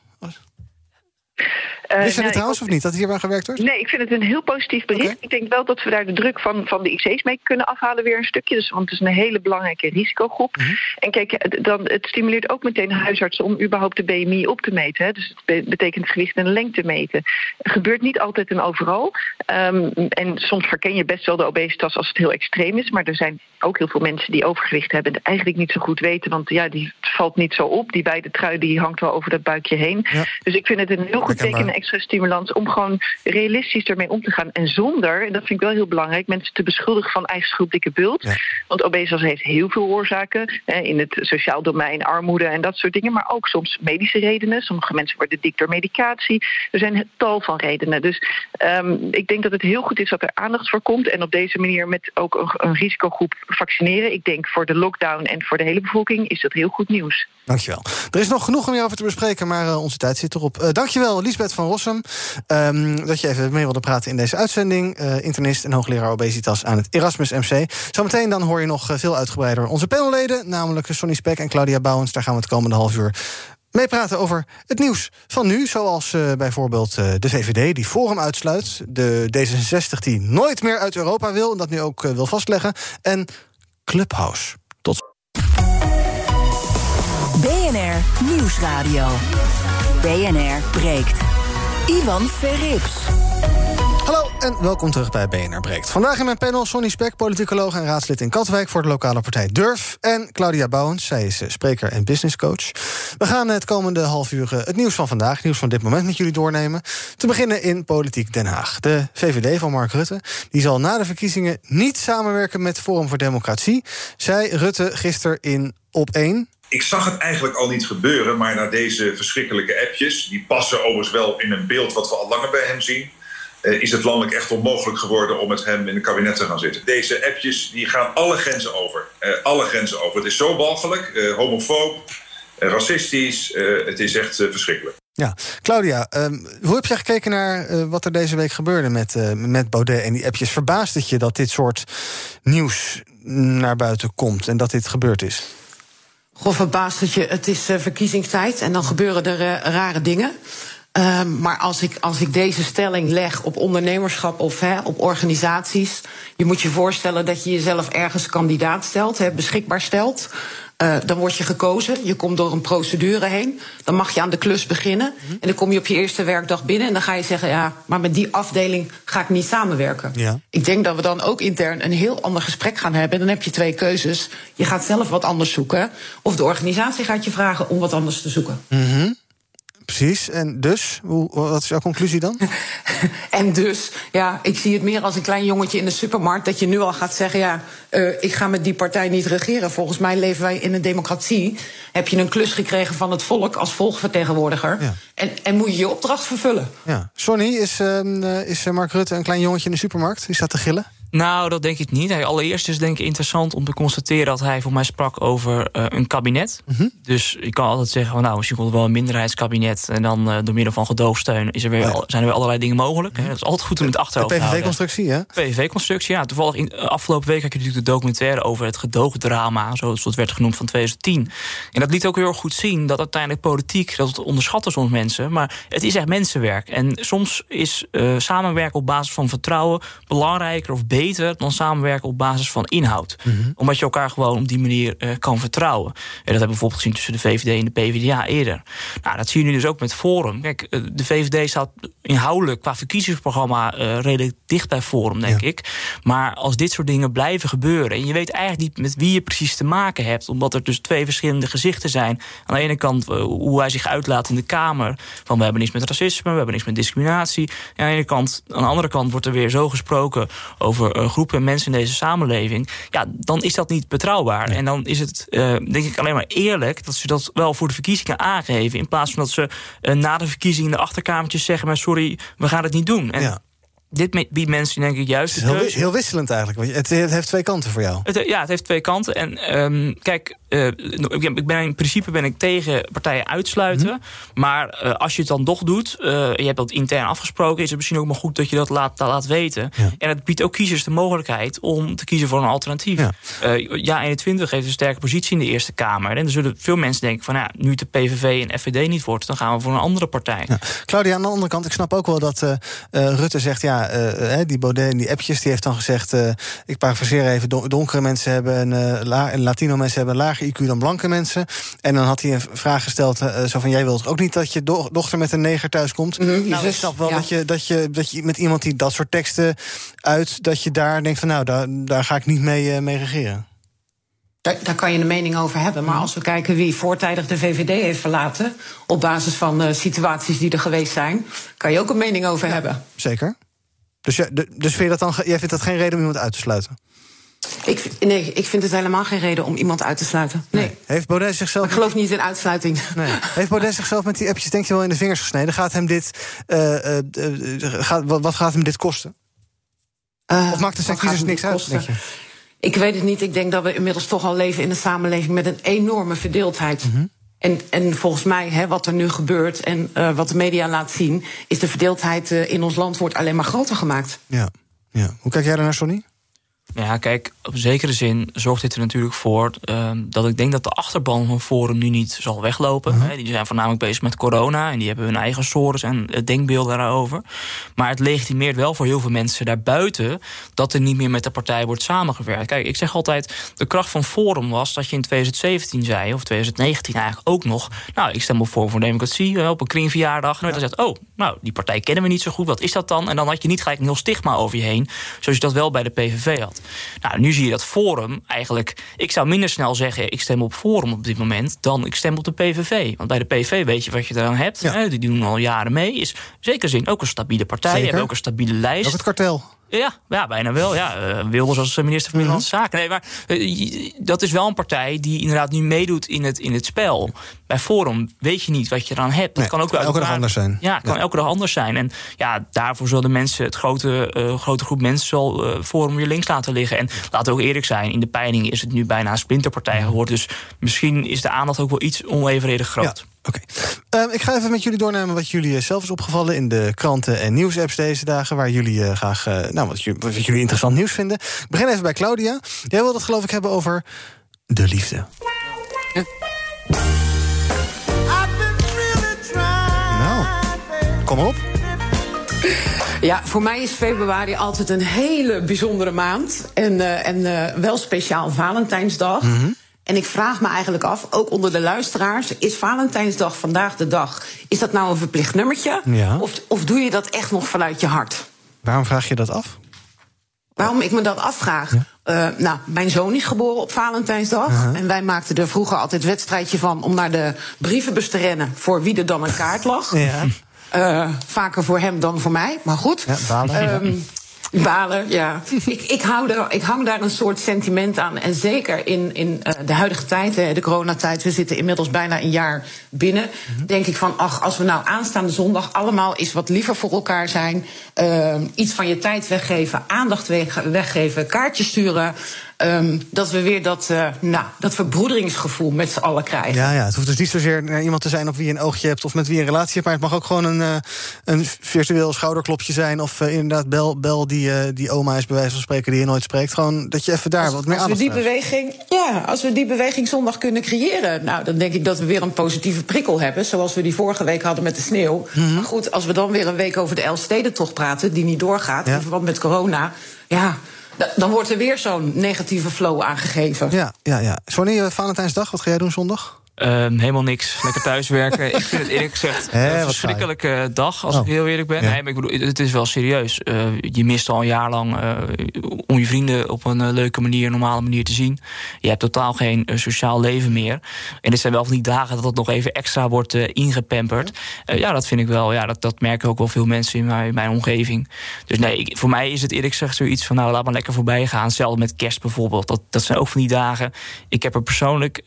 Speaker 3: Uh, Wist je het trouwens of niet, dat hierbij gewerkt wordt?
Speaker 5: Nee, ik vind het een heel positief bericht. Ik denk wel dat we daar de druk van, van de IC's mee kunnen afhalen weer een stukje. Dus, want het is een hele belangrijke risicogroep. Mhm. En kijk, dan, het stimuleert ook meteen huisartsen om überhaupt de BMI op te meten. Hè. Dus het betekent gewicht en lengte meten. Het gebeurt niet altijd en overal. Um, en soms verken je best wel de obesitas als het heel extreem is. Maar er zijn ook heel veel mensen die overgewicht hebben... en eigenlijk niet zo goed weten, want ja, die valt niet zo op. Die wijde trui die hangt wel over dat buikje heen. Dus ik vind het een heel goed teken extra stimulans om gewoon realistisch ermee om te gaan. En zonder, en dat vind ik wel heel belangrijk, mensen te beschuldigen van eigen schuld dikke bult. Want obesitas heeft heel veel oorzaken hè, in het sociaal domein, armoede en dat soort dingen. Maar ook soms medische redenen. Sommige mensen worden dik door medicatie. Er zijn tal van redenen. Dus um, ik denk dat het heel goed is dat er aandacht voor komt. En op deze manier met ook een, een risicogroep vaccineren. Ik denk voor de lockdown en voor de hele bevolking is dat heel goed nieuws.
Speaker 3: Dankjewel. Er is nog genoeg om hierover te bespreken, maar uh, onze tijd zit erop. Uh, dankjewel, Lisbeth van Rossum, um, dat je even mee wilde praten in deze uitzending. Uh, internist en hoogleraar obesitas aan het Erasmus MC. Zometeen dan hoor je nog veel uitgebreider onze panelleden, namelijk Sonny Spek en Claudia Bouwens. Daar gaan we het komende half uur meepraten over het nieuws van nu. Zoals uh, bijvoorbeeld de VVD die Forum uitsluit. De D66 die nooit meer uit Europa wil en dat nu ook wil vastleggen. En Clubhouse.
Speaker 12: BNR Nieuwsradio. BNR breekt. Ivan Verrips.
Speaker 3: Hallo en welkom terug bij BNR Breekt. Vandaag in mijn panel Sonny Spek, politicoloog en raadslid in Katwijk... voor de lokale partij Durf. En Claudia Bouwens, zij is eh, spreker en businesscoach. We gaan het komende half uur eh, het nieuws van vandaag... het nieuws van dit moment met jullie doornemen. Te beginnen in Politiek Den Haag. De VVD van Mark Rutte die zal na de verkiezingen niet samenwerken... met Forum voor Democratie, zei Rutte gisteren in Op 1
Speaker 17: ik zag het eigenlijk al niet gebeuren, maar na deze verschrikkelijke appjes, die passen overigens wel in een beeld wat we al langer bij hem zien, uh, is het landelijk echt onmogelijk geworden om met hem in het kabinet te gaan zitten. Deze appjes die gaan alle grenzen over. Uh, alle grenzen over. Het is zo walgelijk, uh, homofoob, racistisch. het is echt verschrikkelijk.
Speaker 3: Ja, Claudia, um, hoe heb jij gekeken naar wat er deze week gebeurde met, met Baudet en die appjes? Verbaast het je dat dit soort nieuws naar buiten komt en dat dit gebeurd is?
Speaker 6: Goh, verbaast dat je, het is uh, verkiezingstijd en dan gebeuren er uh, rare dingen. Uh, maar als ik, als ik deze stelling leg op ondernemerschap of hè, op organisaties. Je moet je voorstellen dat je jezelf ergens kandidaat stelt, hè, beschikbaar stelt. Uh, dan word je gekozen, je komt door een procedure heen. Dan mag je aan de klus beginnen. -hmm. En dan kom je op je eerste werkdag binnen. En dan ga je zeggen: Ja, maar met die afdeling ga ik niet samenwerken. Ja. Ik denk dat we dan ook intern een heel ander gesprek gaan hebben. Dan heb je twee keuzes. Je gaat zelf wat anders zoeken. Of de organisatie gaat je vragen om wat anders te zoeken.
Speaker 3: Mm -hmm. Precies. En dus, hoe, wat is jouw conclusie dan?
Speaker 6: en dus, ja, ik zie het meer als een klein jongetje in de supermarkt... dat je nu al gaat zeggen, ja, uh, ik ga met die partij niet regeren. Volgens mij leven wij in een democratie. Heb je een klus gekregen van het volk als volksvertegenwoordiger... Ja. En, en moet je je opdracht vervullen.
Speaker 3: Ja. Sonny, is, uh, is Mark Rutte een klein jongetje in de supermarkt? Die staat te gillen?
Speaker 4: Nou, dat denk ik niet. allereerst is het denk ik interessant om te constateren... dat hij voor mij sprak over uh, een kabinet. Mm -hmm. Dus je kan altijd zeggen, van, nou, misschien komt er wel een minderheidskabinet... en dan uh, door middel van gedoogsteun is er weer, ja. zijn er weer allerlei dingen mogelijk. Hè. Dat is altijd goed om het achterhoofd te
Speaker 3: houden. PVV-constructie, hè?
Speaker 4: PVV-constructie, ja. Toevallig in, afgelopen week had je natuurlijk de documentaire... over het gedoogdrama, zoals het werd genoemd, van 2010. En dat liet ook heel erg goed zien dat uiteindelijk politiek... dat onderschatten soms mensen, maar het is echt mensenwerk. En soms is uh, samenwerken op basis van vertrouwen... belangrijker of beter beter dan samenwerken op basis van inhoud. Mm -hmm. Omdat je elkaar gewoon op die manier uh, kan vertrouwen. En dat hebben we bijvoorbeeld gezien tussen de VVD en de PvdA eerder. Nou, dat zie je nu dus ook met Forum. Kijk, uh, de VVD staat inhoudelijk qua verkiezingsprogramma uh, redelijk dicht bij Forum, denk ja. ik. Maar als dit soort dingen blijven gebeuren... en je weet eigenlijk niet met wie je precies te maken hebt... omdat er dus twee verschillende gezichten zijn. Aan de ene kant hoe hij zich uitlaat in de Kamer... van we hebben niks met racisme, we hebben niks met discriminatie. En aan de ene kant, aan de andere kant wordt er weer zo gesproken over over groepen mensen in deze samenleving, ja, dan is dat niet betrouwbaar. En dan is het, denk ik, alleen maar eerlijk dat ze dat wel voor de verkiezingen aangeven. In plaats van dat ze na de verkiezingen in de achterkamertjes zeggen: maar sorry, we gaan het niet doen. En ja dit biedt mensen denk ik juist
Speaker 3: het is heel, heel, wisselend eigenlijk. Het, het, heeft twee kanten voor jou.
Speaker 4: Het, ja, het heeft twee kanten. En um, kijk, uh, ik ben, in principe ben ik tegen partijen uitsluiten. Mhm. Maar uh, als je het dan toch doet, uh, je hebt dat intern afgesproken... is het misschien ook maar goed dat je dat laat, laat weten. Ja. En het biedt ook kiezers de mogelijkheid om te kiezen voor een alternatief. Ja. ja 21 heeft een sterke positie in de Eerste Kamer. En er zullen veel mensen denken van... Ja, nu het de PVV en FVD niet wordt, dan gaan we voor een andere partij. Ja.
Speaker 3: Claudia, aan de andere kant, ik snap ook wel dat Rutte zegt... ja die Baudet en die appjes, die heeft dan gezegd... Ik parafraseer even, donkere mensen hebben een... Latino mensen hebben een lager IQ dan blanke mensen. En dan had hij een vraag gesteld, zo van... jij wilt ook niet dat je do dochter met een neger thuis komt? Mm -hmm, nou, ik snap wel dat, je, dat, je, dat je met iemand die dat soort teksten uit... dat je daar denkt van, nou, daar, daar ga ik niet mee, mee regeren.
Speaker 6: Daar, daar, kan je een mening over hebben. Maar als we kijken wie voortijdig de VVD heeft verlaten. op basis van uh, situaties die er geweest zijn. kan je ook een mening over ja, hebben.
Speaker 3: Zeker. Dus, ja, dus vind je dat dan, jij vindt dat geen reden om iemand uit te sluiten?
Speaker 6: Ik, nee, ik vind het helemaal geen reden om iemand uit te sluiten. Nee.
Speaker 3: Heeft Baudet zichzelf.
Speaker 6: ik geloof niet in uitsluiting.
Speaker 3: Nee. Heeft Baudet zichzelf met die appjes, denk je wel, in de vingers gesneden? Gaat hem dit. Uh, uh, gaat, wat, gaat hem dit kosten? of maakt het zijn kiezers niks uit?
Speaker 6: Ik weet het niet. Ik denk dat we inmiddels toch al leven in een samenleving met een enorme verdeeldheid. Mm -hmm. En, en volgens mij, hè, wat er nu gebeurt en uh, wat de media laat zien, is de verdeeldheid uh, in ons land wordt alleen maar groter gemaakt.
Speaker 3: Ja, ja. Hoe kijk jij daar naar,
Speaker 4: Ja, kijk, op zekere zin zorgt dit er natuurlijk voor uh, dat ik denk dat de achterban van Forum nu niet zal weglopen. Uh -huh. Die zijn voornamelijk bezig met corona en die hebben hun eigen sores en denkbeelden daarover. Maar het legitimeert wel voor heel veel mensen daarbuiten dat er niet meer met de partij wordt samengewerkt. Kijk, ik zeg altijd, de kracht van Forum was dat je in 2017 zei, of 2019 eigenlijk ook nog, nou, ik stem op Forum voor Democratie op een kringverjaardag. En dan ja. zegt, oh, nou, die partij kennen we niet zo goed, wat is dat dan? En dan had je niet gelijk een heel stigma over je heen, zoals je dat wel bij de PVV had. Nou, nu zie je dat Forum eigenlijk... Ik zou minder snel zeggen, ik stem op Forum op dit moment... dan ik stem op de PVV. Want bij de PVV weet je wat je eraan hebt. Ja. Die doen al jaren mee. Is zeker zin ook een stabiele partij. Hebben ook een stabiele lijst.
Speaker 3: Ook het kartel.
Speaker 4: Ja, ja, bijna wel. Ja, uh, Wilders als minister van Binnenlandse Zaken. Nee, maar uh, dat is wel een partij die inderdaad nu meedoet in het, in het spel. Bij Forum weet je niet wat je eraan hebt.
Speaker 3: Dat nee, kan ook elke dag anders zijn.
Speaker 4: Ja, het kan ja. elke dag anders zijn. En ja, daarvoor zullen mensen, het grote, uh, grote groep mensen, zal Forum weer links laten liggen. En laten we ook eerlijk zijn, in de peiling is het nu bijna een splinterpartij geworden. Dus misschien is de aandacht ook wel iets onevenredig groot.
Speaker 3: Ja. Oké. Okay. Uh, ik ga even met jullie doornemen wat jullie zelf is opgevallen in de kranten en nieuwsapps deze dagen. Waar jullie uh, graag, uh, nou, wat, wat, jullie interessant nieuws vinden. Ik begin even bij Claudia. Jij wilde het geloof ik hebben over de liefde. Ja. Nou, kom op.
Speaker 6: Ja, voor mij is februari altijd een hele bijzondere maand. En, en wel speciaal Valentijnsdag. Mm -hmm. En ik vraag me eigenlijk af, ook onder de luisteraars, is Valentijnsdag vandaag de dag? Is dat nou een verplicht nummertje?
Speaker 3: Ja.
Speaker 6: Of, of doe je dat echt nog vanuit je hart?
Speaker 3: Waarom vraag je dat af?
Speaker 6: Waarom ik me dat afvraag? Ja. Uh, nou, mijn zoon is geboren op Valentijnsdag. Uh -huh. En wij maakten er vroeger altijd wedstrijdje van om naar de brievenbus te rennen voor wie er dan een kaart lag.
Speaker 3: Ja.
Speaker 6: Uh, vaker voor hem dan voor mij, maar goed.
Speaker 3: Ja,
Speaker 6: um, ja. Balen, ja. ik, ik, hou er, ik hang daar een soort sentiment aan. En zeker in, in uh, de huidige tijd, de coronatijd, we zitten inmiddels bijna een jaar binnen. -hmm. Denk ik van, ach, als we nou aanstaande zondag allemaal eens wat liever voor elkaar zijn. Uh, iets van je tijd weggeven, aandacht weggeven, kaartjes sturen. Um, dat we weer dat, uh, nou, dat verbroederingsgevoel met z'n allen krijgen.
Speaker 3: Ja, ja, het hoeft dus niet zozeer naar iemand te zijn op wie je een oogje hebt of met wie je een relatie hebt. Maar het mag ook gewoon een, uh, een virtueel schouderklopje zijn. Of uh, inderdaad, bel, bel die, die oma is bij wijze van spreken die je nooit spreekt. Gewoon dat je even daar
Speaker 6: als,
Speaker 3: wat meer aandacht
Speaker 6: we die beweging, Ja, als we die beweging zondag kunnen creëren. Nou, dan denk ik dat we weer een positieve prikkel hebben. Zoals we die vorige week hadden met de sneeuw. Mm -hmm. Maar goed, als we dan weer een week over de Elfstedentocht praten, die niet doorgaat ja. in verband met corona. Ja, dan wordt er weer zo'n negatieve flow aangegeven.
Speaker 3: Ja, ja, ja. Wanneer Valentijnsdag, wat ga jij doen zondag?
Speaker 4: Ehm, helemaal niks. Lekker thuiswerken. ik vind het eerlijk gezegd een verschrikkelijke dag, als ik oh. heel eerlijk ben. Nee, maar ik bedoel, het is wel serieus. Uh, je mist al een jaar lang uh, om je vrienden op een uh, leuke manier, normale manier te zien. Je hebt totaal geen sociaal leven meer. En dit zijn wel van die dagen dat het nog even extra wordt ingepamperd. ja, dat vind ik wel. Ja, dat, dat merken ook wel veel mensen in mijn, in mijn omgeving. Dus nee, ik, voor mij is het eerlijk gezegd zoiets van... nou, laat maar lekker voorbij gaan. Hetzelfde met kerst bijvoorbeeld. Dat, dat zijn ook van die dagen. Ik heb er persoonlijk,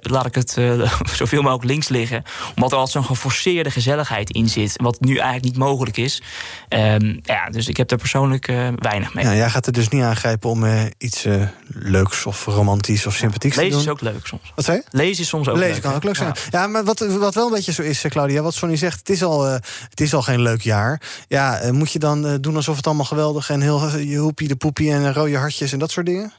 Speaker 4: laat ik het uh, zoveel mogelijk links liggen. Omdat er altijd zo'n geforceerde gezelligheid in zit. Wat nu eigenlijk niet mogelijk is. Um, ja, dus ik heb er persoonlijk uh, weinig mee.
Speaker 3: Ja, jij gaat er dus niet aangrijpen om uh, iets leuks of romantisch of sympathieks
Speaker 4: te
Speaker 3: doen?
Speaker 4: Lezen is ook leuk soms.
Speaker 3: Wat zei je?
Speaker 4: Lezen is soms ook
Speaker 3: Lezen
Speaker 4: leuk.
Speaker 3: kan ook leuk zijn. Ja, maar wat, wat wel een beetje zo is, Claudia, wat Sonny zegt... het is al, het is al geen leuk jaar. Ja, moet je dan doen alsof het allemaal geweldig... en heel je hoepie de poepie en rode hartjes en dat soort dingen?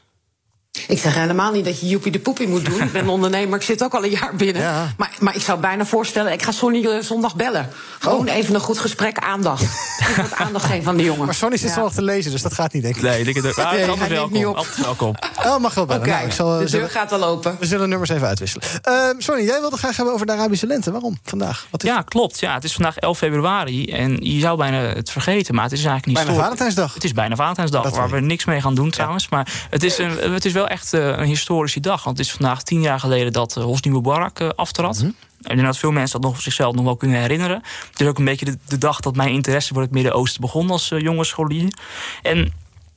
Speaker 6: Ik zeg helemaal niet dat je joepie de poepie moet doen. Ik ben ondernemer, ik zit ook al een jaar binnen. Ja. Maar, maar ik zou bijna voorstellen, ik ga Sonny eh, zondag bellen. Gewoon oh. even een goed gesprek, aandacht. Ik wat aandacht geven van de jongen.
Speaker 3: Maar Sonny zit ja. nog te lezen, dus dat gaat niet, denk ik.
Speaker 4: Nee, ik denk
Speaker 6: ah, nee, hij welkom. Niet op.
Speaker 4: welkom.
Speaker 3: Oh, mag wel bellen.
Speaker 6: Okay, nou, ik zal, de deur gaat al open.
Speaker 3: We zullen nummers even uitwisselen. Uh, Sonny, jij wilde graag hebben over de Arabische lente. Waarom vandaag? Wat
Speaker 4: is ja, klopt. Ja, het is vandaag 11 februari. En je zou bijna het vergeten, maar het is eigenlijk niet
Speaker 3: Bijna Valentijnsdag.
Speaker 4: Het is bijna Valentijnsdag, waar we niks mee gaan doen trouwens. Maar het is, een, het is wel echt uh, een historische dag. Want het is vandaag tien jaar geleden dat uh, Hosni Mubarak uh, aftrad. Mm -hmm. Ik denk dat veel mensen dat nog zichzelf nog wel kunnen herinneren. Het is ook een beetje de, de dag dat mijn interesse voor het Midden-Oosten begon als uh, jonge scholier. En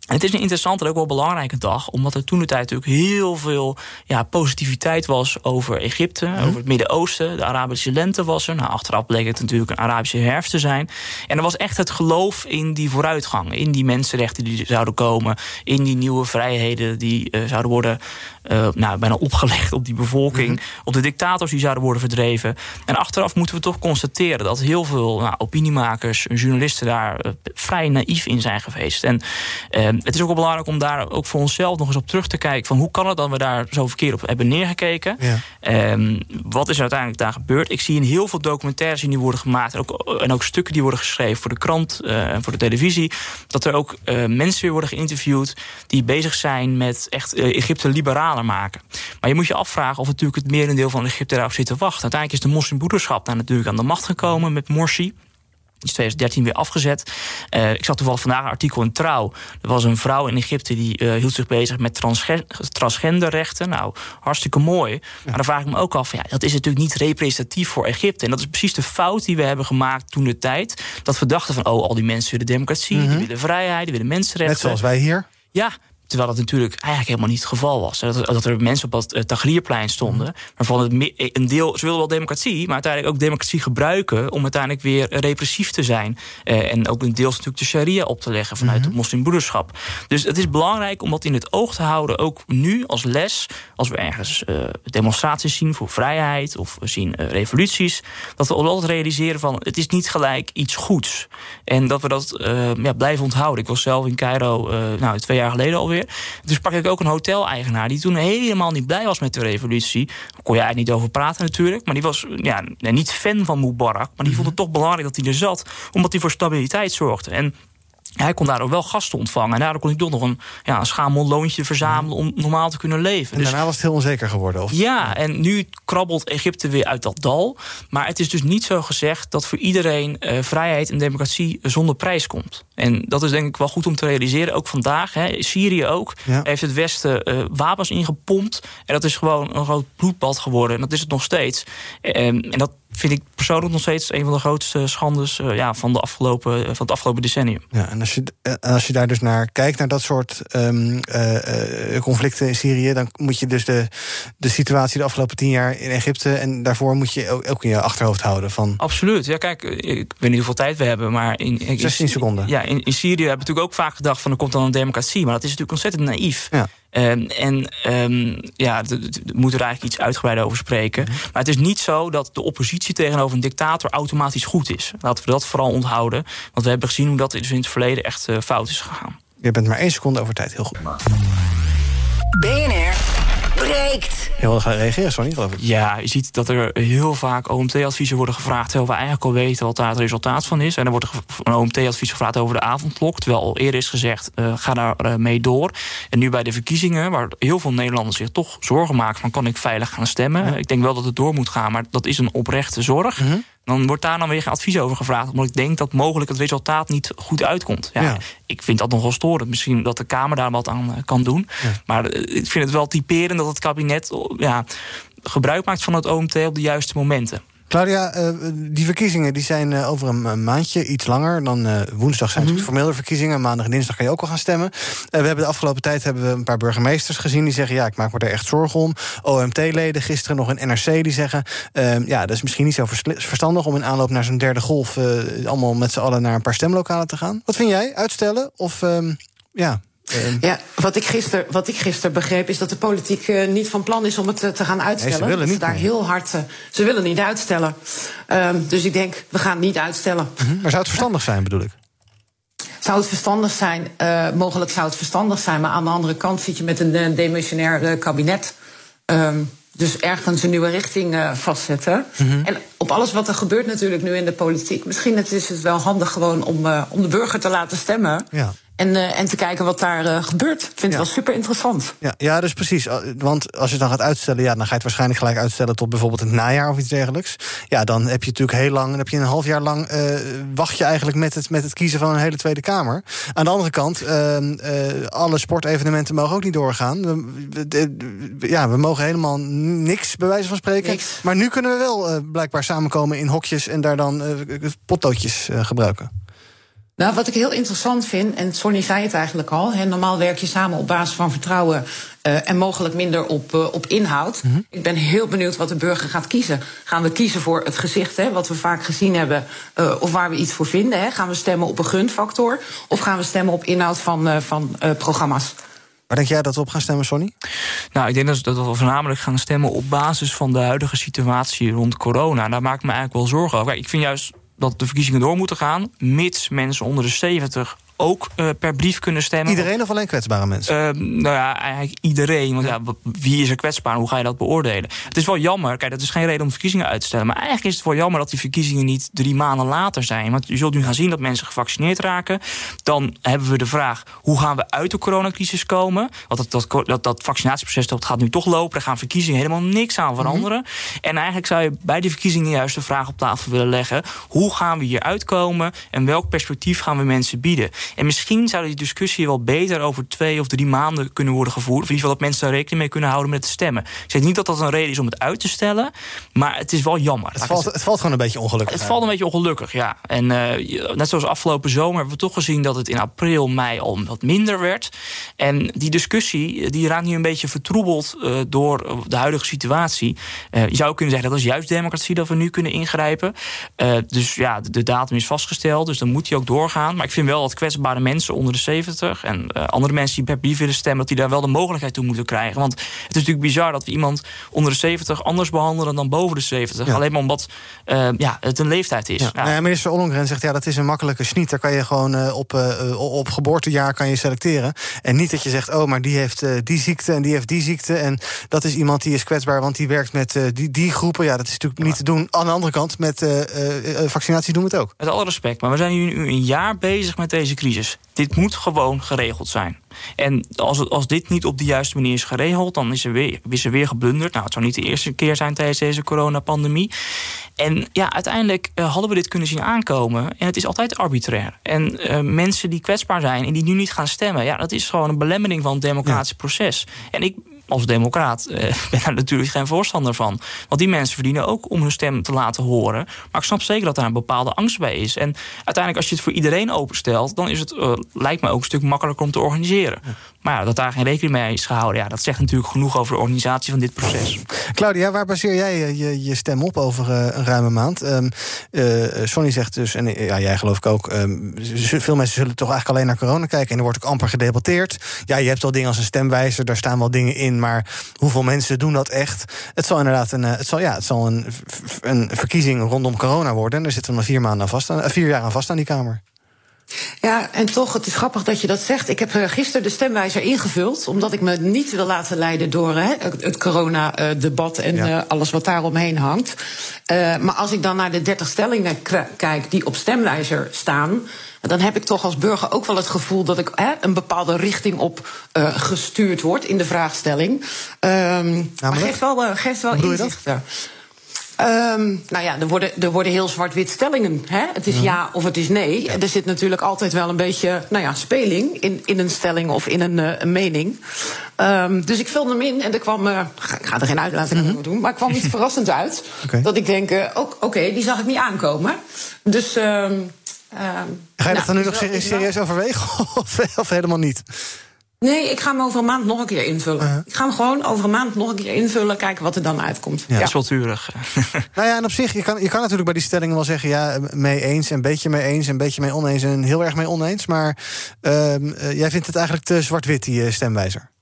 Speaker 4: het is een interessante en ook wel belangrijke dag, omdat er toen de tijd natuurlijk heel veel ja, positiviteit was over Egypte, mm. over het Midden-Oosten. De Arabische lente was er. Nou, achteraf bleek het natuurlijk een Arabische herfst te zijn. En er was echt het geloof in die vooruitgang, in die mensenrechten die zouden komen, in die nieuwe vrijheden die uh, zouden worden uh, nou, bijna opgelegd op die bevolking, mm -hmm. op de dictators die zouden worden verdreven. En achteraf moeten we toch constateren dat heel veel nou, opiniemakers, journalisten daar uh, vrij naïef in zijn geweest. En het is ook wel belangrijk om daar ook voor onszelf nog eens op terug te kijken. Van hoe kan het dat we daar zo verkeerd op hebben neergekeken? Ja. Um, wat is er uiteindelijk daar gebeurd? Ik zie in heel veel documentaires die nu worden gemaakt. En ook, en ook stukken die worden geschreven voor de krant uh, en voor de televisie. Dat er ook uh, mensen weer worden geïnterviewd. die bezig zijn met echt uh, Egypte liberaler maken. Maar je moet je afvragen of natuurlijk het merendeel van Egypte daarop zit te wachten. Uiteindelijk is de moslimbroederschap daar natuurlijk aan de macht gekomen met Morsi is 2013 weer afgezet. Uh, ik zag toevallig vandaag een artikel in Trouw. Er was een vrouw in Egypte die uh, hield zich bezig met transge transgenderrechten. Nou, hartstikke mooi. Ja. Maar dan vraag ik me ook af, ja, dat is natuurlijk niet representatief voor Egypte. En dat is precies de fout die we hebben gemaakt toen de tijd. Dat we dachten van, oh, al die mensen willen democratie, mm -hmm. die willen vrijheid, die willen mensenrechten.
Speaker 3: Net zoals wij hier.
Speaker 4: Ja, Terwijl dat natuurlijk eigenlijk helemaal niet het geval was. Dat, dat er mensen op dat uh, Tagrierplein stonden. Waarvan het een deel, ze wilden wel democratie, maar uiteindelijk ook democratie gebruiken. om uiteindelijk weer repressief te zijn. Uh, en ook een deels natuurlijk de sharia op te leggen vanuit mm -hmm. het moslimbroederschap. Dus het is belangrijk om dat in het oog te houden. Ook nu als les, als we ergens uh, demonstraties zien voor vrijheid. of we zien revoluties. dat we altijd realiseren van het is niet gelijk iets goeds. En dat we dat ja, blijven onthouden. Ik was zelf in Cairo nou, twee jaar geleden alweer. Dus sprak ik ook een hoteleigenaar die toen helemaal niet blij was met de revolutie. Daar kon je eigenlijk niet over praten natuurlijk. Maar die was ja, niet fan van Mubarak. Maar die vond het toch belangrijk dat hij er zat. Omdat hij voor stabiliteit zorgde. En hij kon daardoor wel gasten ontvangen. En daardoor kon hij toch nog een, ja, een schamel loontje verzamelen... om normaal te kunnen leven.
Speaker 3: En dus, daarna was het heel onzeker geworden? Of?
Speaker 4: Ja, en nu krabbelt Egypte weer uit dat dal. Maar het is dus niet zo gezegd dat voor iedereen... Uh, vrijheid en democratie zonder prijs komt. En dat is denk ik wel goed om te realiseren. Ook vandaag, hè, Syrië ook, ja. heeft het Westen uh, wapens ingepompt. En dat is gewoon een groot bloedbad geworden. En dat is het nog steeds. Um, en dat vind ik persoonlijk nog steeds een van de grootste schandes uh, ja, van, de afgelopen, van het afgelopen decennium.
Speaker 3: Ja, en als je, als je daar dus naar kijkt, naar dat soort um, uh, conflicten in Syrië, dan moet je dus de, de situatie de afgelopen tien jaar in Egypte en daarvoor moet je ook, ook in je achterhoofd houden. Van...
Speaker 4: Absoluut. Ja, kijk, ik weet niet hoeveel tijd we hebben, maar in, in
Speaker 3: 16 seconden.
Speaker 4: Ja, in, in Syrië hebben we natuurlijk ook vaak gedacht van er komt dan een democratie, maar dat is natuurlijk ontzettend naïef. Ja. Um, en um, ja, we moeten er eigenlijk iets uitgebreider over spreken. Mm -hmm. Maar het is niet zo dat de oppositie tegenover een dictator automatisch goed is. Laten we dat vooral onthouden. Want we hebben gezien hoe dat dus in het verleden echt uh, fout is gegaan.
Speaker 3: Je bent maar één seconde over tijd. Heel goed.
Speaker 12: BNR breekt.
Speaker 3: Je wilde gaan reageren, Sonny, geloof ik.
Speaker 4: Ja, je ziet dat er heel vaak OMT-adviezen worden gevraagd... terwijl we eigenlijk al weten wat daar het resultaat van is. En er wordt een OMT-advies gevraagd over de avondklok... terwijl al eerder is gezegd, uh, ga daar uh, mee door. En nu bij de verkiezingen, waar heel veel Nederlanders zich toch zorgen maken... van kan ik veilig gaan stemmen? Ja. Ik denk wel dat het door moet gaan, maar dat is een oprechte zorg... Mm -hmm. Dan wordt daar dan weer advies over gevraagd. Omdat ik denk dat mogelijk het resultaat niet goed uitkomt. Ja, ja. Ik vind dat nogal storend. Misschien dat de Kamer daar wat aan kan doen. Ja. Maar ik vind het wel typerend dat het kabinet ja, gebruik maakt van het OMT op de juiste momenten.
Speaker 3: Claudia, uh, die verkiezingen die zijn uh, over een maandje, iets langer. Dan uh, woensdag zijn mm -hmm. formele verkiezingen. Maandag en dinsdag kan je ook al gaan stemmen. we hebben de afgelopen tijd hebben we een paar burgemeesters gezien... die zeggen, ja, ik maak me er echt zorgen om. OMT-leden, gisteren nog een NRC, die zeggen... ja, dat is misschien niet zo verstandig om in aanloop naar zo'n derde golf... allemaal met z'n allen naar een paar stemlokalen te gaan. Wat vind jij? Uitstellen? Of ja,
Speaker 6: ja, wat ik gisteren wat ik gister begreep is dat de politiek uh, niet van plan is om het uh, te gaan uitstellen.
Speaker 3: Nee, ze willen niet.
Speaker 6: daar heel hard. Uh, ze willen niet uitstellen. Um, dus ik denk, we gaan niet uitstellen.
Speaker 3: Mm -hmm. Maar zou het verstandig zijn, bedoel ik?
Speaker 6: Zou het verstandig zijn? mogelijk zou het verstandig zijn, maar aan de andere kant zit je met een demissionair kabinet. Um, dus ergens een nieuwe richting vastzetten. Mm -hmm. En op alles wat er gebeurt natuurlijk nu in de politiek. Misschien is het wel handig gewoon om, om de burger te laten stemmen. Ja. En, uh, en te kijken wat daar uh, gebeurt. Ik vind ja. het wel super interessant.
Speaker 3: Ja, ja, dus precies. Want als je het dan gaat uitstellen, ja, dan ga je het waarschijnlijk gelijk uitstellen tot bijvoorbeeld het najaar of iets dergelijks. Ja, dan heb je natuurlijk heel lang, dan heb je een half jaar lang uh, wacht je eigenlijk met het, met het kiezen van een hele Tweede Kamer. Aan de andere kant, alle sportevenementen mogen ook niet doorgaan. ja, we mogen helemaal niks, bij wijze van spreken.
Speaker 6: Niks.
Speaker 3: Maar nu kunnen we wel blijkbaar samenkomen in hokjes en daar dan potloodjes gebruiken.
Speaker 6: Nou, wat ik heel interessant vind, en Sonny zei het eigenlijk al, hè, normaal werk je samen op basis van vertrouwen uh, en mogelijk minder op, uh, op inhoud. Mm -hmm. Ik ben heel benieuwd wat de burger gaat kiezen. Gaan we kiezen voor het gezicht, hè, wat we vaak gezien hebben, uh, of waar we iets voor vinden? Hè? Gaan we stemmen op een gunfactor, of gaan we stemmen op inhoud van, van programma's?
Speaker 3: Waar denk jij dat we op gaan stemmen, Sonny?
Speaker 4: Nou, ik denk dat, dat we voornamelijk gaan stemmen op basis van de huidige situatie rond corona. Daar maak ik me eigenlijk wel zorgen over. Ik vind juist dat de verkiezingen door moeten gaan, mits mensen onder de 70 ook uh, per brief kunnen stemmen.
Speaker 3: Iedereen of alleen kwetsbare mensen?
Speaker 4: Uh, nou ja, eigenlijk iedereen. Want ja, wie is er kwetsbaar? Hoe ga je dat beoordelen? Het is wel jammer. Kijk, dat is geen reden om verkiezingen uit te stellen. Maar eigenlijk is het wel jammer dat die verkiezingen niet drie maanden later zijn. Want je zult nu gaan zien dat mensen gevaccineerd raken. Dan hebben we de vraag, hoe gaan we uit de coronacrisis komen? Want dat, dat, dat, dat vaccinatieproces dat gaat nu toch lopen. Er gaan verkiezingen helemaal niks aan veranderen. Mm -hmm. En eigenlijk zou je bij die verkiezingen juist de vraag op tafel willen leggen. Hoe gaan we hier uitkomen? En welk perspectief gaan we mensen bieden? En misschien zou die discussie wel beter over twee of drie maanden kunnen worden gevoerd. Of in ieder geval dat mensen daar rekening mee kunnen houden met het stemmen. Ik zeg niet dat dat een reden is om het uit te stellen. Maar het is wel jammer.
Speaker 3: Het, valt, het valt gewoon een beetje ongelukkig.
Speaker 4: Het valt een beetje ongelukkig, ja. En uh, net zoals afgelopen zomer hebben we toch gezien dat het in april, mei al wat minder werd. En die discussie die raakt nu een beetje vertroebeld uh, door de huidige situatie. Uh, je zou kunnen zeggen dat is juist democratie dat we nu kunnen ingrijpen. dus ja, de datum is vastgesteld, dus dan moet die ook doorgaan. Maar ik vind wel dat kwetsbare mensen onder de 70 en uh, andere mensen die per brief willen stemmen, dat die daar wel de mogelijkheid toe moeten krijgen. Want het is natuurlijk bizar dat we iemand onder de 70 anders behandelen dan boven de 70. Ja. Alleen maar omdat uh, ja, het een leeftijd is.
Speaker 3: Ja.
Speaker 4: Ja.
Speaker 3: Nou, minister Ollongren zegt ja, dat is een makkelijke sniet. Daar kan je gewoon uh, op, op geboortejaar kan je selecteren. En niet dat je zegt, oh, maar die heeft die ziekte en die heeft die ziekte. En dat is iemand die is kwetsbaar, want die werkt met die, die groepen. Ja, dat is natuurlijk niet te doen. Aan de andere kant, met vaccinatie doen we het ook.
Speaker 4: Met alle respect, maar we zijn nu een jaar bezig met deze crisis. Dit moet gewoon geregeld zijn. En als, het, als dit niet op de juiste manier is geregeld, dan is er weer, is er weer geblunderd. Nou, het zou niet de eerste keer zijn tijdens deze coronapandemie. En ja, uiteindelijk uh, hadden we dit kunnen zien aankomen. En het is altijd arbitrair. En uh, mensen die kwetsbaar zijn en die nu niet gaan stemmen, ja, dat is gewoon een belemmering van het democratische ja. proces. En ik als democraat uh, ben daar natuurlijk geen voorstander van. Want die mensen verdienen ook om hun stem te laten horen. Maar ik snap zeker dat daar een bepaalde angst bij is. En uiteindelijk, als je het voor iedereen openstelt, dan is het, uh, lijkt me ook een stuk makkelijker om te organiseren. Maar dat daar geen rekening mee is gehouden, ja, dat zegt natuurlijk genoeg over de organisatie van dit proces.
Speaker 3: Claudia, waar baseer jij je, stem op over uh, een ruime maand? Um, Sonny zegt dus, en ja, jij geloof ik ook, um, veel mensen zullen toch eigenlijk alleen naar corona kijken. En er wordt ook amper gedebatteerd. Ja, je hebt wel dingen als een stemwijzer, daar staan wel dingen in. Maar hoeveel mensen doen dat echt? Het zal inderdaad een, het zal, ja, het zal een, een verkiezing rondom corona worden. En daar zitten we nog vier, maanden aan vast aan, vier jaar aan vast aan die Kamer.
Speaker 6: Ja, en toch, het is grappig dat je dat zegt. Ik heb gisteren de stemwijzer ingevuld, omdat ik me niet wil laten leiden door hè, het corona-debat en ja. alles wat daaromheen hangt. Uh, maar als ik dan naar de 30 stellingen kijk die op stemwijzer staan dan heb ik toch als burger ook wel het gevoel dat ik hè, een bepaalde richting op uh, gestuurd word in de vraagstelling. Um, maar geeft wel, uh, geeft wel inzichten. Um, nou ja, er worden, er worden heel zwart-wit stellingen. Hè? Het is ja. ja. of het is nee. Ja. Er zit natuurlijk altijd wel een beetje nou ja, speling in, in een stelling of in een, uh, een mening. Um, dus ik vulde hem in en er kwam. Uh, ik ga er geen uitlating mm -hmm. doen, maar er kwam iets verrassends uit. Okay. Dat ik denk: uh, oké, okay, die zag ik niet aankomen. Dus. Um,
Speaker 3: Ga je dat nou, dan nu nog serieus, serieus overwegen of, of, helemaal niet?
Speaker 6: Nee, ik ga hem over een maand nog een keer invullen. Uh -huh. Ik ga hem gewoon over een maand nog een keer invullen, kijken wat er dan uitkomt.
Speaker 4: Ja, ja. dat is wel turig.
Speaker 3: nou ja, en op zich, je kan, je kan natuurlijk bij die stellingen wel zeggen... ja, mee eens, een beetje mee eens, een beetje mee oneens... en heel erg mee oneens, maar uh, jij vindt het eigenlijk te zwart-wit, die stemwijzer.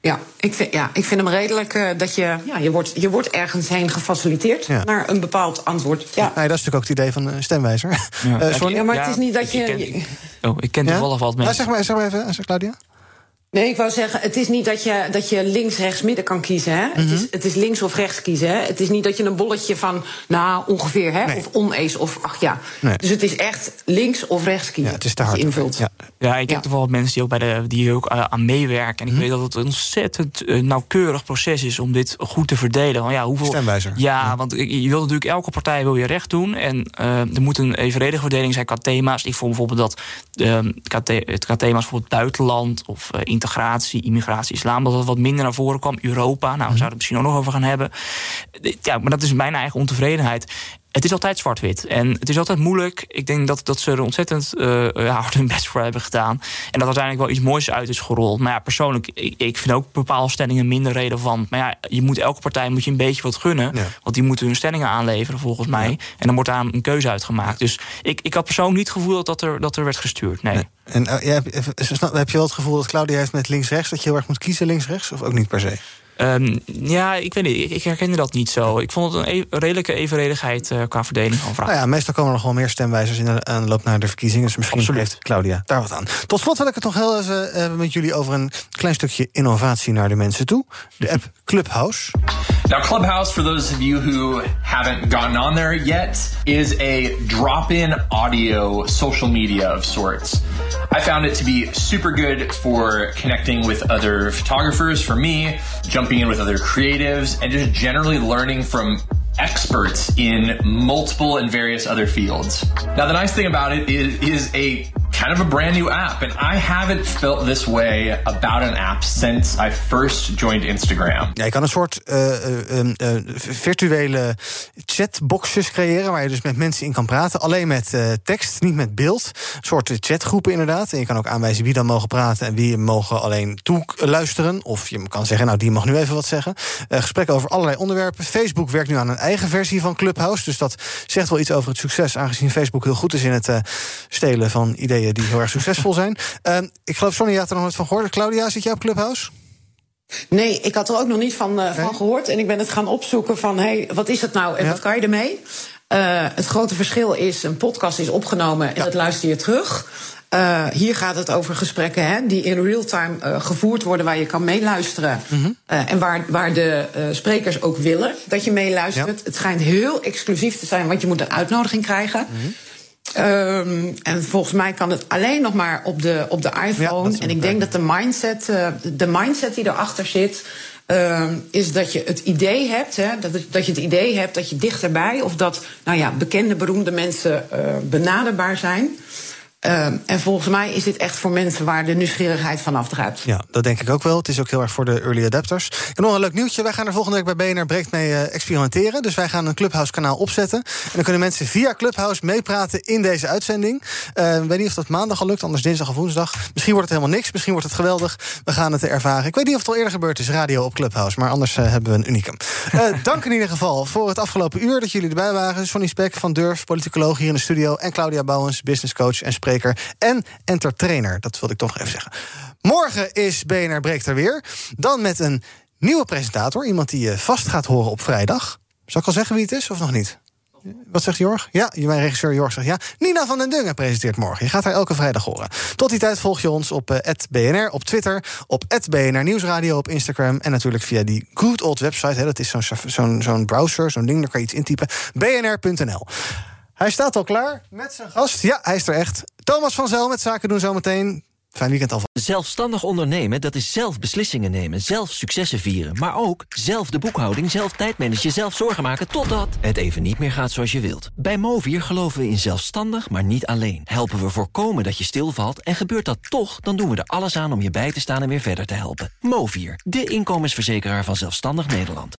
Speaker 6: Ja, ik vind, ja, ik vind hem redelijk uh, dat je, ja, je, wordt, je wordt ergens heen gefaciliteerd ja. naar een bepaald antwoord. Ja.
Speaker 3: Nee, dat is natuurlijk ook het idee van een stemwijzer.
Speaker 6: Ja, uh, ja maar het is niet dat je.
Speaker 4: Ik ken, oh, ik ken toevallig wat mensen.
Speaker 3: zeg, maar, zeg maar even, Claudia.
Speaker 6: Nee, ik wou zeggen, het is niet dat je, dat je links, rechts, midden kan kiezen. Hè? Mm -hmm. het, is, het is links of rechts kiezen. Hè? Het is niet dat je een bolletje van, nou, ongeveer, hè? Nee. of oneens, of ach ja. Nee. Dus het is echt links of rechts kiezen.
Speaker 3: Ja, het is te hard.
Speaker 6: invult.
Speaker 4: Ja, ja ik heb ja. wel mensen die ook, bij de, die ook uh, aan meewerken. En ik mm -hmm. weet dat het een ontzettend uh, nauwkeurig proces is om dit goed te verdelen. Want ja, hoeveel,
Speaker 3: Stemwijzer.
Speaker 4: Ja, ja, want je wilt natuurlijk elke partij wil je recht doen. En uh, er moet een evenredige verdeling zijn qua thema's. Ik vond bijvoorbeeld dat het qua thema's bijvoorbeeld buitenland of integratie, immigratie islam, dat dat wat minder naar voren kwam. Europa, nou, we zouden het misschien ook nog over gaan hebben. Ja, maar dat is mijn eigen ontevredenheid. Het is altijd zwart-wit. En het is altijd moeilijk. Ik denk dat, dat ze er ontzettend uh, hard hun best voor hebben gedaan. En dat uiteindelijk wel iets moois uit is gerold. Maar ja, persoonlijk, ik, ik vind ook bepaalde stellingen minder relevant. Maar ja, je moet elke partij moet je een beetje wat gunnen. Ja. Want die moeten hun stellingen aanleveren, volgens mij. Ja. En dan wordt daar een keuze uitgemaakt. Dus ik, ik had persoonlijk niet het gevoel dat er, dat er werd gestuurd. Nee. nee.
Speaker 3: En uh, ja, heb je wel het gevoel dat Claudia heeft met links-rechts... dat je heel erg moet kiezen links-rechts? Of ook niet per se?
Speaker 4: Um, ja, ik weet niet. Ik, ik herkende dat niet zo. Ik vond het een e redelijke evenredigheid uh, qua verdeling van vragen.
Speaker 3: Nou ja, meestal komen er nog wel meer stemwijzers in de aanloop naar de verkiezingen. Dus misschien Absoluut. heeft Claudia daar wat aan. Tot slot wil ik het nog heel even uh, met jullie over een klein stukje innovatie naar de mensen toe. De app Clubhouse.
Speaker 18: Now, Clubhouse, for those of you who haven't gotten on there yet, is a drop-in audio social media of sorts. I found it to be super good for connecting with other photographers. For me, jumping in with other creatives, and just generally learning from experts in multiple and various other fields. Now, the nice thing about it is, is a kind of a brand new app, and I haven't felt this way about an app since I first joined Instagram.
Speaker 3: Ja, je kan een soort uh, uh, uh, virtuele chatboxes creëren waar je dus met mensen in kan praten. Alleen met tekst, niet met beeld. Een soort chatgroepen inderdaad. En je kan ook aanwijzen wie dan mogen praten en wie mogen alleen toeluisteren. Of je kan zeggen, nou die mag nu even wat zeggen. gesprekken over allerlei onderwerpen. Facebook werkt nu aan een eigen versie van Clubhouse. Dus dat zegt wel iets over het succes, aangezien Facebook heel goed is in het stelen van ideeën die heel erg succesvol zijn. Uh, ik geloof, Sonny, je had er nog nooit van gehoord. Claudia, zit jij op Clubhouse?
Speaker 6: Nee, ik had er ook nog niet van, uh, van gehoord. En ik ben het gaan opzoeken van, hey, wat is het nou en ja. wat kan je ermee? Uh, het grote verschil is, een podcast is opgenomen en ja. dat luister je terug. Uh, hier gaat het over gesprekken hè, die in real time uh, gevoerd worden, waar je kan meeluisteren. Mm -hmm. uh, en waar, waar de sprekers ook willen dat je meeluistert. Ja. Het schijnt heel exclusief te zijn, want je moet een uitnodiging krijgen. Mm -hmm. Um, en volgens mij kan het alleen nog maar op de, op de iPhone. Ja, en ik denk dat de mindset, uh, de mindset die erachter zit. Uh, is dat je het idee hebt, hè, dat, dat je het idee hebt dat je dichterbij, of dat nou ja, bekende, beroemde mensen uh, benaderbaar zijn. Uh, en volgens mij is dit echt voor mensen waar de nieuwsgierigheid van afdruipt.
Speaker 3: Ja, dat denk ik ook wel. Het is ook heel erg voor de early adapters. En nog een leuk nieuwtje. Wij gaan er volgende week bij BNR Breekt mee uh, experimenteren. Dus wij gaan een Clubhouse-kanaal opzetten. En dan kunnen mensen via Clubhouse meepraten in deze uitzending. Uh, ik weet niet of dat maandag al lukt, anders dinsdag of woensdag. Misschien wordt het helemaal niks, misschien wordt het geweldig. We gaan het ervaren. Ik weet niet of het al eerder gebeurd is, radio op Clubhouse. Maar anders hebben we een unicum. dank in ieder geval voor het afgelopen uur dat jullie erbij waren. Sonny Spek van Durf, politicoloog hier in de studio. En Claudia Bouwens, businesscoach en spreker en entertrainer. Dat wilde ik toch even zeggen. Morgen is BNR Breekt er weer. Dan met een nieuwe presentator. Iemand die je vast gaat horen op vrijdag. Zal ik al zeggen wie het is of nog niet? Wat zegt Jorg? Ja, mijn regisseur Jorg zegt ja. Nina van den Dungen presenteert morgen. Je gaat haar elke vrijdag horen. Tot die tijd volg je ons op uh, BNR op Twitter, op BNR Nieuwsradio op Instagram en natuurlijk via die good old website. Hè, dat is zo'n browser, zo'n ding, daar kan je iets intypen. bnr.nl. Hij staat al klaar met zijn gast. Ja, hij is er echt. Thomas van Zel met Zaken doen zometeen. Fijn weekend al.
Speaker 1: Zelfstandig ondernemen, dat is zelf beslissingen nemen, zelf successen vieren. Maar ook zelf de boekhouding, zelf tijdmanagen, zelf zorgen maken... totdat het even niet meer gaat zoals je wilt. Bij Movier geloven we in zelfstandig, maar niet alleen. Helpen we voorkomen dat je stilvalt en gebeurt dat toch... dan doen we er alles aan om je bij te staan en weer verder te helpen. Movier, de inkomensverzekeraar van Zelfstandig Nederland.